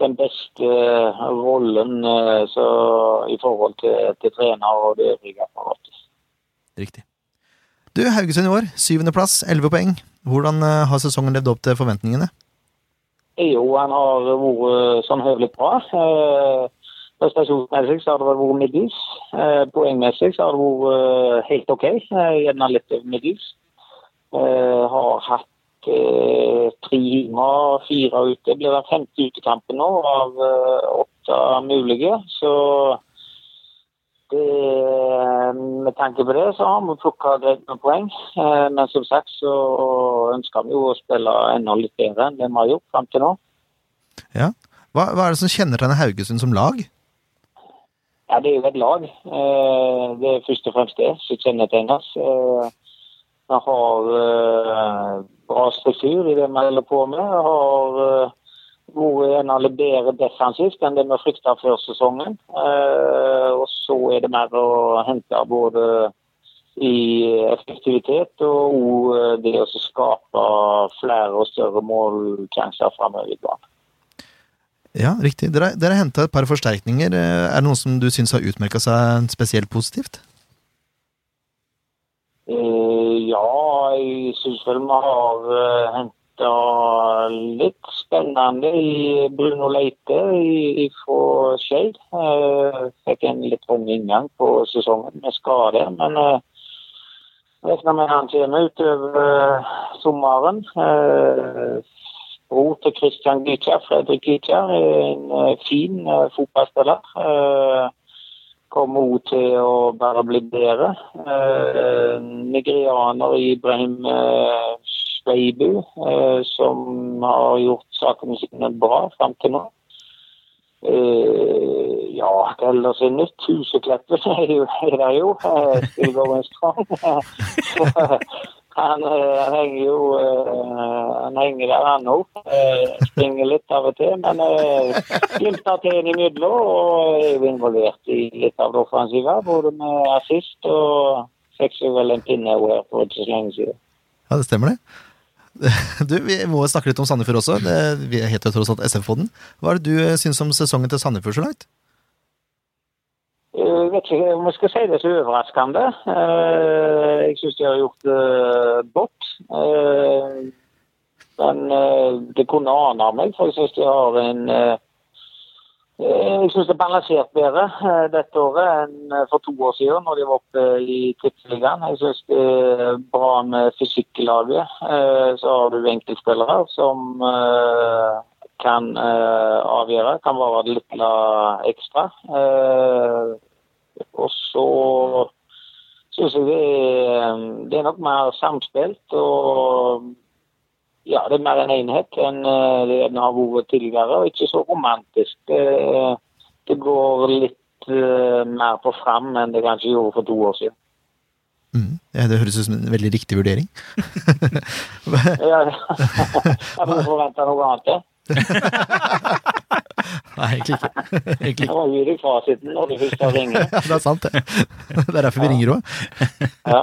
den beste eh, rollen eh, så, i forhold til, til trener og det øvrige. Riktig. Du, Haugesund i år, syvendeplass, elleve poeng. Hvordan eh, har sesongen levd opp til forventningene? Jo, han har vært sånn høvelig bra. Eh, Prestasjonsmessig så har det vært middels. Eh, Poengmessig så har det vært eh, helt OK, eh, gjerne litt middels. Eh, Har hatt eh, tre hjemme, fire ute. Det blir den femte utekampen nå av eh, åtte mulige. Så det, med tanke på det så har vi plukka greit med poeng. Eh, Men som sagt så ønsker vi jo å spille enda litt bedre enn det vi har gjort fram til nå. Ja. Hva, hva er det som kjennetegner Haugesund som lag? Ja, det er jo et lag. Eh, Det er først og fremst det som kjennetegner oss. Eh, Vi har eh, bra struktur i det vi holder på med. Vi har eh, en av de bedre defensivt enn det vi frykta før sesongen. Eh, og så er det mer å hente både i effektivitet og det å skape flere og større målsjanser framover i banen. Ja, riktig. Dere, dere har henta et par forsterkninger. Eh, Er det noen som du syns har utmerka seg spesielt positivt? Eh, ja, jeg syns vel vi har uh, henta litt spennende i Bruno Leite fra Skeid. Uh, fikk en litt tung inngang på sesongen med skade, men uh, regner med han kommer utover uh, sommeren. Bro til Christian Gytjar, Fredrik Gytjar, er en fin fotballspiller. Kommer òg til å bare bli bedre. Eh, nigerianer Ibrahim eh, Sveibu, eh, som har gjort sakene sine bra fram til nå. Eh, ja, hva ellers er nytt? Husekleppen er er der jo. Eh, Strand. han, han henger jo Han henger der, han òg. Springer litt av og til, men glimter til innimellom og er jo involvert i litt av det offensive, både med assist og fikk vel en pinne her for ikke så lenge siden. Ja, det stemmer det. Du, Vi må snakke litt om Sandefjord også. Det, vi heter tross alt SF-podden. Hva er det du eh, syns om sesongen til Sandefjord så langt? Jeg vet ikke om jeg skal si det så overraskende. Eh, Jeg syns de har gjort det godt. Eh, Men eh, det kunne ane meg, for jeg syns de har en eh, eh, Jeg syns det er balansert bedre eh, dette året enn eh, for to år siden, når de var oppe i Tippeligaen. Jeg syns det er bra med fysikk. Eh, Så har du enkeltspillere som eh, kan eh, avgjøre, kan være litt ekstra. Eh, og så syns jeg det er, det er nok mer samspilt og ja, det er mer en enhet enn eh, det gjerne har vært tidligere, og ikke så romantisk. Det, det går litt eh, mer på fram enn det kanskje gjorde for to år siden. Mm. Ja, det høres ut som en veldig riktig vurdering. Ja, jeg får forvente noe annet. ja. Nei, egentlig ikke. Egentlig Jeg ikke. må gi deg fasiten når du først har ringt. Det er sant, det. Det er derfor vi ringer òg. Ja.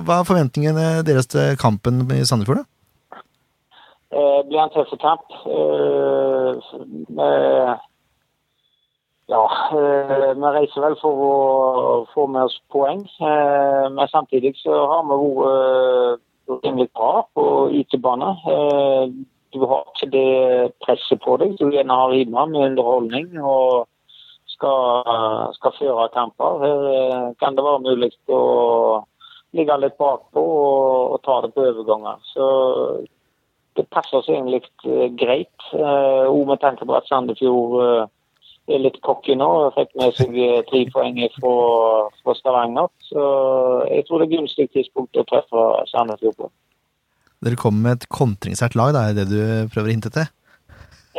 Hva er forventningene deres til kampen i Sandefjord, da? Eh, blir en tøff kamp. Eh, med, ja, eh, vi reiser vel for å få med oss poeng. Eh, men samtidig så har vi vært eh, rimelig bra på utebane. Du har ikke det presset på deg du gjerne har hjemme med underholdning og skal, skal føre kamper. Her kan det være mulig å ligge litt bakpå og, og ta det på overganger. Så det passer seg egentlig eh, greit. eh, Og med tanke på at Sandefjord eh, er litt cocky nå fikk med seg eh, tre poeng fra, fra Stavanger. Så jeg tror det er gunstig tidspunkt å treffe Sandefjord på. Dere kommer med et kontringssterkt lag, da, er det du prøver å hinte til?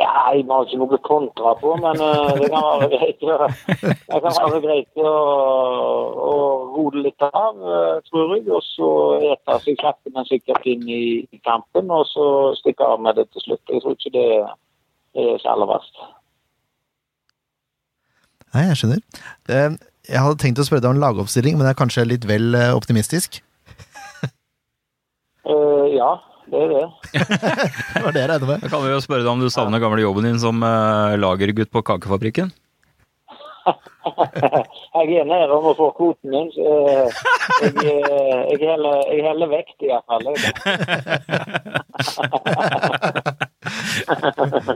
Ja, jeg har ikke noe kontra på, men eh, det kan være greit, det kan være greit å, å rode litt av, eh, tror jeg. Og så ete seg sakte, men sikkert inn i kampen, og så stikke av med det til slutt. Jeg tror ikke det er så aller verst. Nei, jeg skjønner. Eh, Jeg hadde tenkt å spørre deg om lagoppstilling, men det er kanskje litt vel optimistisk? Ja, det er det. Det var det jeg regnet med. Da kan vi jo spørre deg om du savner gamle jobben din som uh, lagergutt på kakefabrikken? Jeg er nede om å få kvoten min, så eh, jeg, eh, jeg, heller, jeg heller vekt i hvert fall.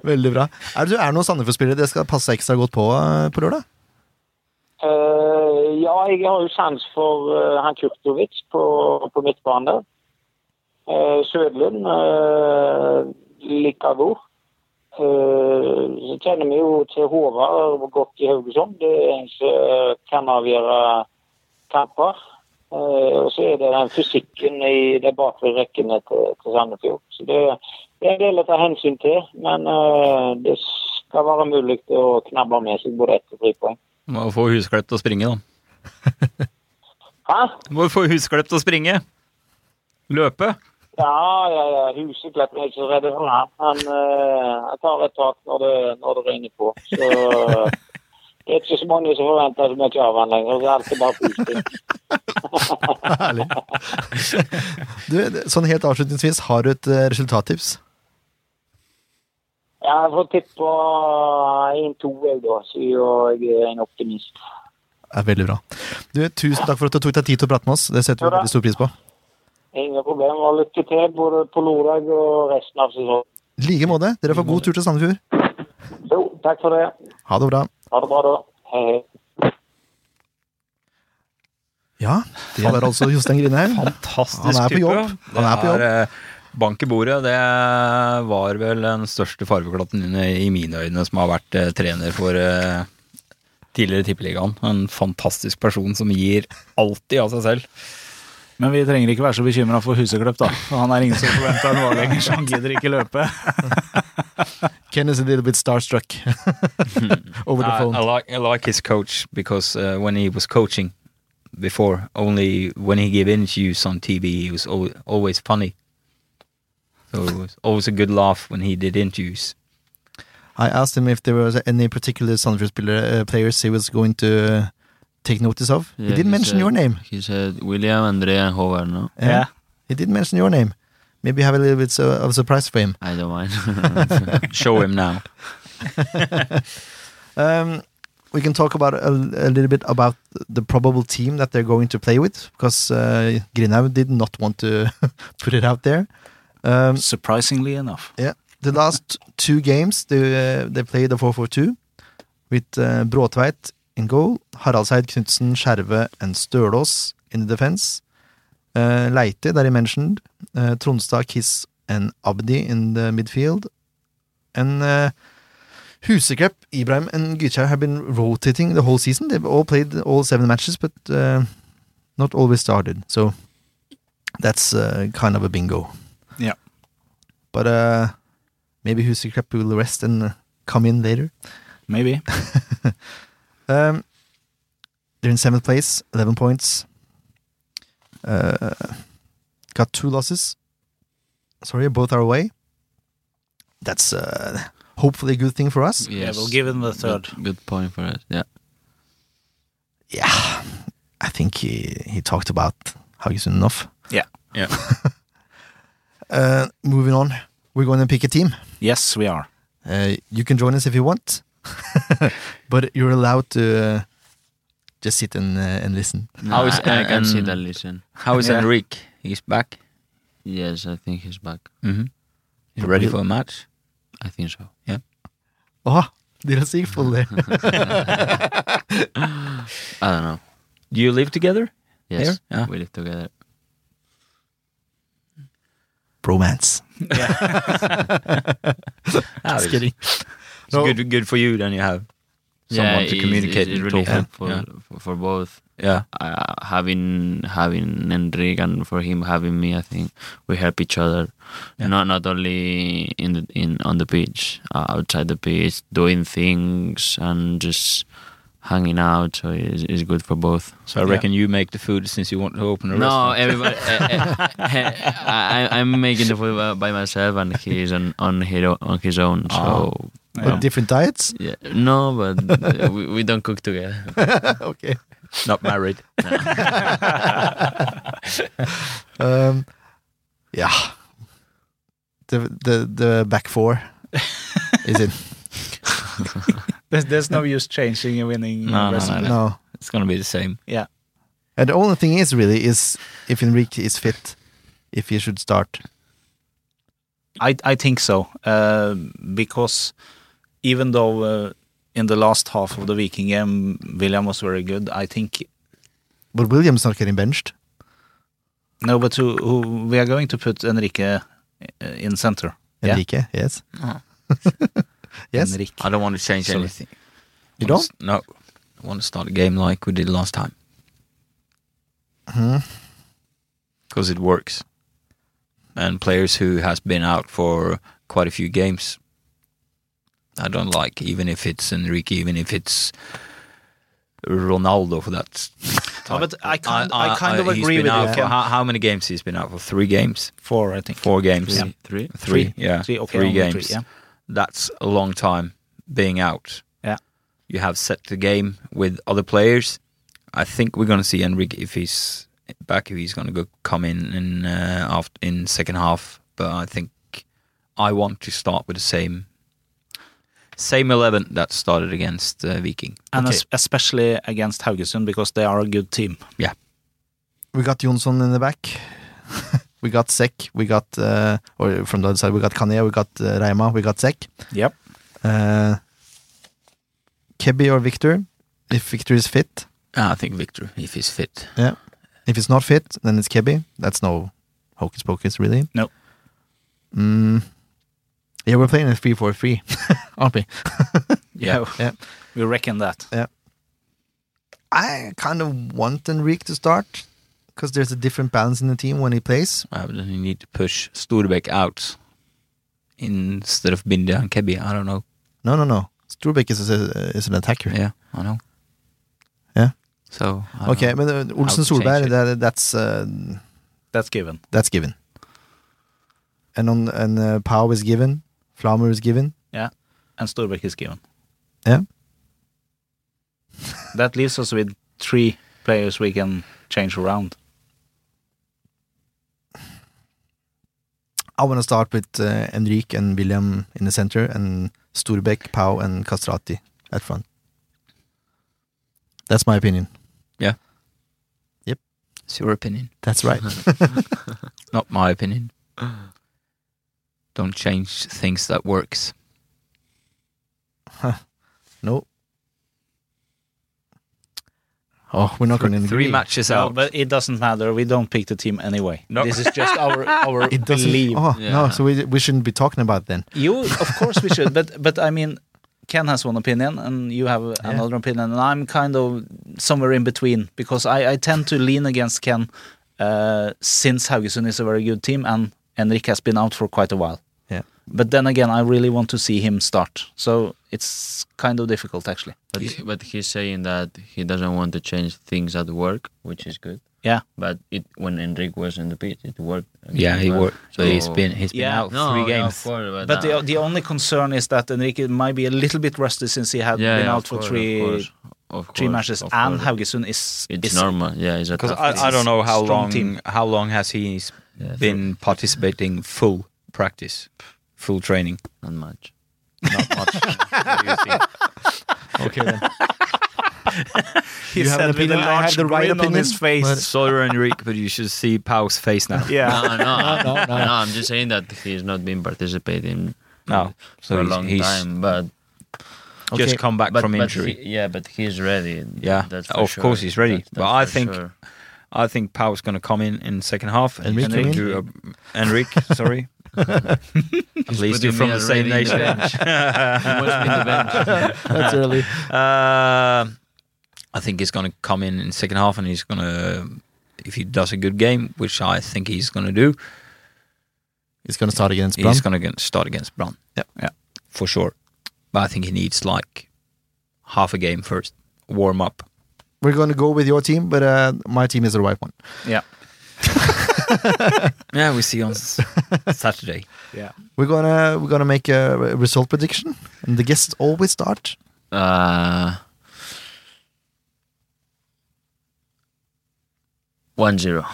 Veldig bra. Er det, er det noen Sandefjord-spillere dere skal passe ekstra godt på på lørdag? Uh, ja, jeg har jo sans for uh, han Kurtovic på, på midtbanen der. Uh, Sødlund uh, like god. Eh, så kjenner vi jo til Håvard godt i Haugesund. Det er en som kan avgjøre kamper. Eh, og så er det den fysikken i de bakre rekkene til, til Sandefjord. Så det, det er en del å ta hensyn til, men eh, det skal være mulig å knabbe med seg både ett og tre poeng. Må få Husklepp til å springe, da. Hæ? Må få Husklepp til å springe! Løpe! Ja, ja, ja. Huseklepp er ikke så redd for han. Han eh, tar et tak når det, når det ringer på. Så det er ikke så mange som forventer så mye av han lenger. Det er alltid bare pusting. Herlig. Du, sånn helt avslutningsvis, har du et eh, resultattips? Ja, jeg får tippe på 1-2, jeg, da, siden jeg er en optimist. Det er veldig bra. Du, Tusen takk for at du tok deg tid til å prate med oss. Det setter vi veldig stor pris på. Ingen problem. Og lykke til både på lørdag og resten av sesongen. I like måte. Dere får god tur til Sandefjord. Jo, takk for det. Ha det bra. Ha det bra, da. Hei, hei. Ja, det var altså Jostein Grindheim. Fantastisk Han er på type. jobb. Han er på jobb. Eh, Bank i bordet, det var vel den største farveklatten i mine øyne som har vært eh, trener for eh, tidligere Tippeligaen. En fantastisk person som gir alltid av seg selv. Men vi trenger ikke være så bekymra for Huseklepp, da. Han er ingen som forventer noe lenger, så han gidder ikke løpe. Ken is a little bit starstruck over the phone. I like I like his coach because uh, when he was coaching before, only when he gave interviews on TV, he was always funny. So it was always a good laugh when he did interviews. I asked him if there was any particular Sandefjord uh, players he was going to uh, take notice of. he Yeah, didn't mention said- your name. He said William, Andrea, Hover Howard. No, Yeah. He didn't mention your name. Maybe have a little bit so, of a surprise for him. I don't mind. Show him now. Um, we can talk about a, a little bit about the probable team that they're going to play with, because uh, Grindhaug did not want to put it out there. Um, Surprisingly enough. Yeah, the last two games they uh, they played the 4-4-2 with uh, Bråtveit in goal, Haraldseid, Knutsen, Skjerve and Stølås in the defense. Uh, Leite, that I mentioned, uh, Tronstad, Kiss and Abdi in the midfield. And uh, Huseklepp, Ibrahim and Gytkjær have been rotating the whole season. They've all played all seven matches, but uh, not always started. So that's uh, kind of a bingo. Yeah. But uh, maybe Huseklepp will rest and come in later. Maybe. Um, they're in seventh place, 11 points. Uh, got two losses. Sorry, both are away. That's uh, hopefully a good thing for us. Yeah, we'll give him the third. Good, good point for us. Yeah. Yeah, I think he, he talked about how he's enough. Yeah. Yeah. Uh, moving on, we're going to pick a team. Yes, we are. Uh, you can join us if you want, but you're allowed to uh, just sit and, uh, and listen. No, How is- I, I can sit and listen. How is Yeah. Enrique? He's back. Yes, I think he's back. Mm-hmm. You ready for a match? I think so. Yeah. Oh, Åh, dere sier full der. I don't know. Do you live together? Yes, Here? Yeah. we live together. Bromance. Ah, Just kidding. It's No. good, good for you. Then you have someone yeah, to communicate It's, and really helpful Yeah. for, for both. Yeah. Uh, having having Enrique and for him having me, I think we help each other. Yeah. Not not only in the in on the pitch, uh, outside the pitch, doing things and just hanging out. So it's, it's good for both. So I reckon you make the food since you want to open a No, restaurant. No, everybody. uh, uh, I, I'm making the food by- myself, and he's on on his own, on his own. So But different diets? yeah, no, but uh, we, we don't cook together. okay. Not married. Um, yeah. The, the, the back four is it? There's, there's no use changing a winning No, no, recipe. no, No. It's gonna be the same. Yeah. And the only thing is really is if Enrique is fit, if he should start. I I think so uh, because even though uh, in the last half of the Viking game William was very good, I think But William's not getting benched. no, but who, who we are going to put Enrique uh, in center. Yeah. Enrique, yes. Oh. yes. Enrique. I don't want to change Sorry. anything. You don't? s- No. I want to start a game like we did last time Hmm. because it works. And players who has been out for quite a few games, I don't like. Even if it's Enrique, even if it's Ronaldo for that. Oh, but I kind- I I- kind I- of uh, agree with you, for- How, how many games he's been out for? Three games, Four, I think. four games, Three, three. Three, Three. yeah, Three, okay, three games. three, yeah. That's a long time being out. Yeah. You have set the game with other players. I think we're going to see Enrique if he's back. If he's going to go come in in uh, after in second half, but I think I want to start with the same same eleven that started against uh, Viking. And Okay. especially against Haugesund because they are a good team. We got Jonsson in the back. we got Sek. We got, uh, or from the other side, we got Kanye. We got uh, Reima. We got Sek. Yep. Uh, Kebby or Victor, if Victor is fit. Ah, I think Victor, if he's fit. If he's not fit, then it's Kebby. That's no hocus pocus, really. No. Mm, yeah, we're playing a 3 4 3, aren't we? Yeah. Yeah. We reckon that. Yeah, I kind of want Enrique to start because there's a different balance in the team when he plays. Uh, then you need to push Storbæk out instead of Binda and Kebby. I don't know. No, no, no. Storbæk is, a, is an attacker. Yeah, I know. Yeah. So I Okay, know. but uh, Olsen Solberg, that, that's uh, That's given. that's given. And on and uh, Pau is given. Flamur is given. Yeah. And Storbæk is given. Yeah. That leaves us with three players we can change around. I want to start with uh, Enrique and William in the center, and Storbæk, Pau, and Kastrati at front. That's my opinion. Yeah. Yep. It's your opinion, That's right. not my opinion. Don't change things that works. no. Oh, we're not going to Three agree. matches No, out. but it doesn't matter. We don't pick the team anyway. No. This is just our our It doesn't. belief. Oh no, Yeah. so we we shouldn't be talking about then. You, of course, we should. But but I mean, Ken has one opinion, and you have another opinion, and I'm kind of somewhere in between because I I tend to lean against Ken uh, since Haugesund is a very good team, and Henrik has been out for quite a while. Yeah. But then again, I really want to see him start, so it's kind of difficult actually. But but he's saying that he doesn't want to change things at work, which is good. Yeah. But it when Enrique was in the pitch, it worked. yeah, he well. worked. So he's So- been he's been Yeah. out No, three yeah, games. of course, but, But the uh, the only concern is that Enrique might be a little bit rusty since he had yeah, been yeah, out for course, three of course, of three matches, of and course. Haugesund is It's is normal. Yeah, it's Because I, I don't know how long team. how long has he Yeah, been participating full practice, full training. not much. Not much. What do you think? Okay then. he You have said an a opinion? I have large the right grin on his opinion, face. but- Sorry, Enrique, but you should see Pau's face now. yeah. No, no, no, no. no, I'm just saying that he's not been participating No, so for a long he's time. But Okay. just come back but, from but injury. he- yeah, but he's ready. Yeah, that's for of sure. course he's ready. That's- But I think sure. I think Pau's going to come in in second half. and he's Enrique, gonna you do a, Enrique, sorry. At least you're from the same already in the nation. bench. He must be the bench. That's early. Uh, I think he's going to come in in second half, and he's going to, if he does a good game, which I think he's going to do, He's going to start against Brann. he's going to start against Brann. Yeah. Yeah. for sure. But I think he needs like half a game first, warm up. We're going to go with your team, but uh, my team is the right one. Yeah. Yeah, we see on s- Saturday. Yeah. We're gonna we're gonna make a re- result prediction, and the guests always start. Uh, one zero.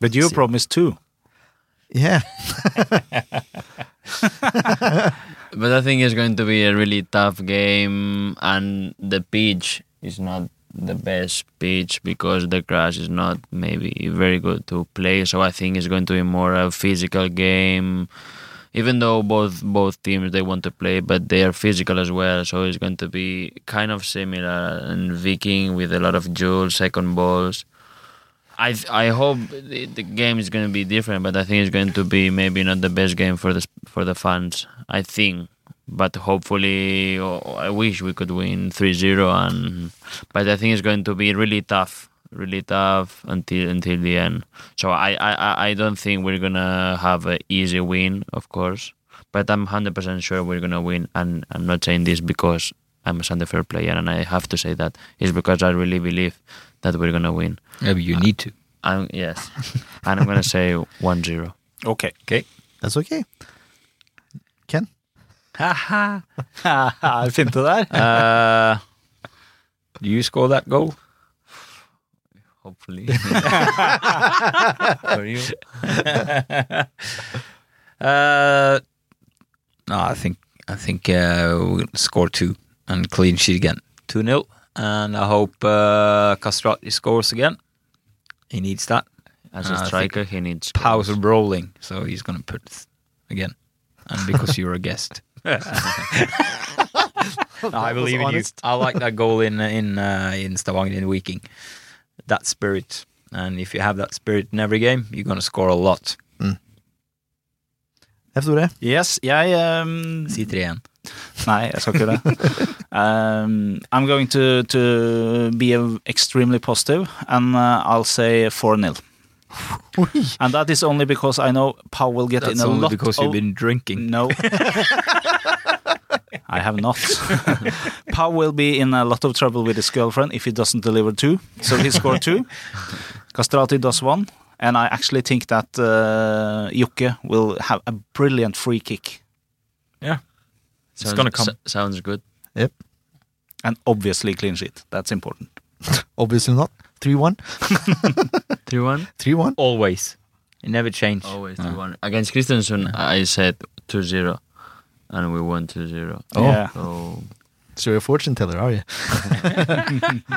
But you See. promised two. Yeah, But I think it's going to be a really tough game, and the pitch is not the best pitch because the grass is not maybe very good to play. So I think it's going to be more a physical game. Even though both both teams they want to play, but they are physical as well. So it's going to be kind of similar in Viking with a lot of jewels, second balls. I I hope the, the game is going to be different, but I think it's going to be maybe not the best game for the for the fans. I think, but hopefully, oh, I wish we could win 3-0 and but I think it's going to be really tough, really tough until until the end. So I I, I- I don't think we're gonna have an easy win, of course, but I'm hundred percent sure we're gonna win. And I'm not saying this because I'm a Sandefjord player, and I have to say that it's because I really believe that we're gonna win. Maybe you uh, need to. I'm, yes, and I'm gonna say 1-0. Okay. Okay. That's okay. Ken? Haha. Fint det der. Uh, do you score that goal? Hopefully. For you. Uh, no, I think I think uh, we'll score two and clean sheet again, two 0 and I hope uh, Kastrati scores again. He needs that. As I a think striker, he needs Powers goals. are rolling, so he's gonna put again, and because you're a guest. I believe in you. I like that goal in in uh, in Stavanger in Viking. That spirit, and if you have that spirit in every game, you're gonna score a lot. F. Tore? Yes, jeg um, Si tre igjen. Nei, jeg skal ikke det. um, I'm going to, to be extremely positive, and uh, I'll say 4-0. And that is only because I know Pau will get That's in a lot. That's only because of... you've been drinking. No. I have not. Pau will be in a lot of trouble with his girlfriend if he doesn't deliver two. So he scored two. Kastrati does one. And I actually think that uh, Jokke will have a brilliant free kick. Yeah. It's Sounds, gonna come. s- sounds good. Yep. And obviously clean sheet. That's important. Obviously not. 3-1. 3-1? 3-1. Always. It never changed. Always Uh, 3-1. Against Christensen, I said 2-0. And we won 2-0. Oh. Yeah. So, So you're a fortune teller, are you?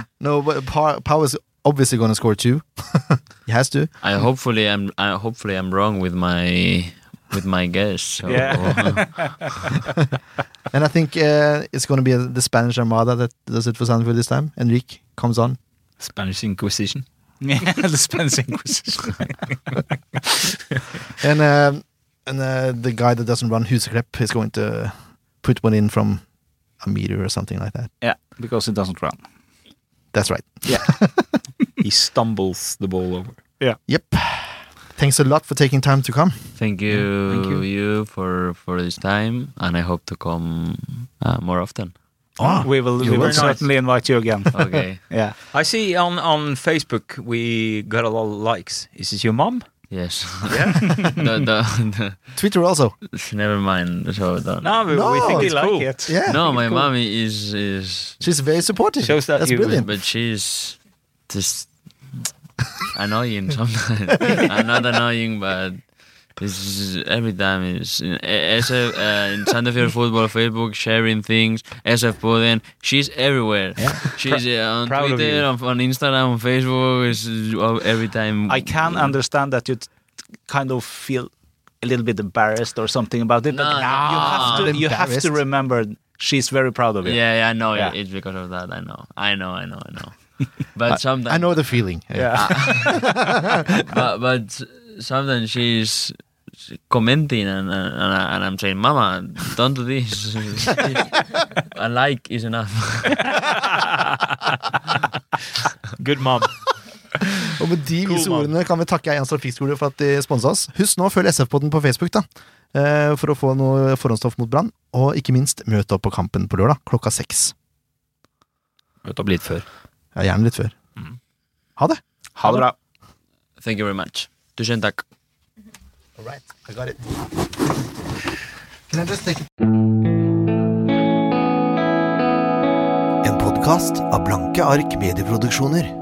no, but Pa- Pau is obviously going to score two. he has to. I hopefully I'm I, hopefully I'm wrong with my with my guess. So, And I think uh, it's going to be the Spanish Armada that does it for Sandefjord this time. Enrique comes on. Spanish Inquisition. Yeah, the Spence Inquisition. And um, and uh, the guy that doesn't run Huseklepp is going to put one in from a meter or something like that. yeah, because it doesn't run. That's right. Yeah. he stumbles the ball over. Yeah. Yep. Thanks a lot for taking time to come. thank you, thank you. you for for this time, and I hope to come uh, more often. Ah, we will, we will very nice. certainly invite you again. Okay. yeah. I see on, on Facebook we got a lot of likes. Is this your mom? Yes. Yeah. the, the, Twitter also. never mind. So don't. No, we, No, we think we like cool. it. Yeah. No, my mommy is is She's very supportive. Shows that That's you- brilliant. but she's just annoying sometimes. I'm not annoying, but it's every time is SF uh, in Sandefjord football Facebook sharing things. SF-podden, she's everywhere. She's uh, on proud of Twitter, on, on Instagram, on Facebook. Is uh, every time. I can understand that you kind of feel a little bit embarrassed or something about it, but No, you have to you have to remember she's very proud of you. Yeah, yeah, I know. Yeah. It's because of that. I know. I know. I know. I know. But sometimes I know the feeling. Yeah. but, but sometimes she's commenting and and, and, I, and I'm saying, "Mama, don't do this. a like is enough." Good mom. Og med de vise ordene kan vi takke Eians Trafikkskole for at de sponsa oss. Husk nå å følge SF-podden på Facebook da, eh, for å få noe forhåndsstoff mot Brann. Og ikke minst, møte opp på kampen på lørdag klokka seks. Møt opp litt før. Ja, gjerne litt før. Ha det! Ha det bra. Thank you very much. Tusen takk. All right, I got it. Can I just take En podkast av Blanke ark medieproduksjoner.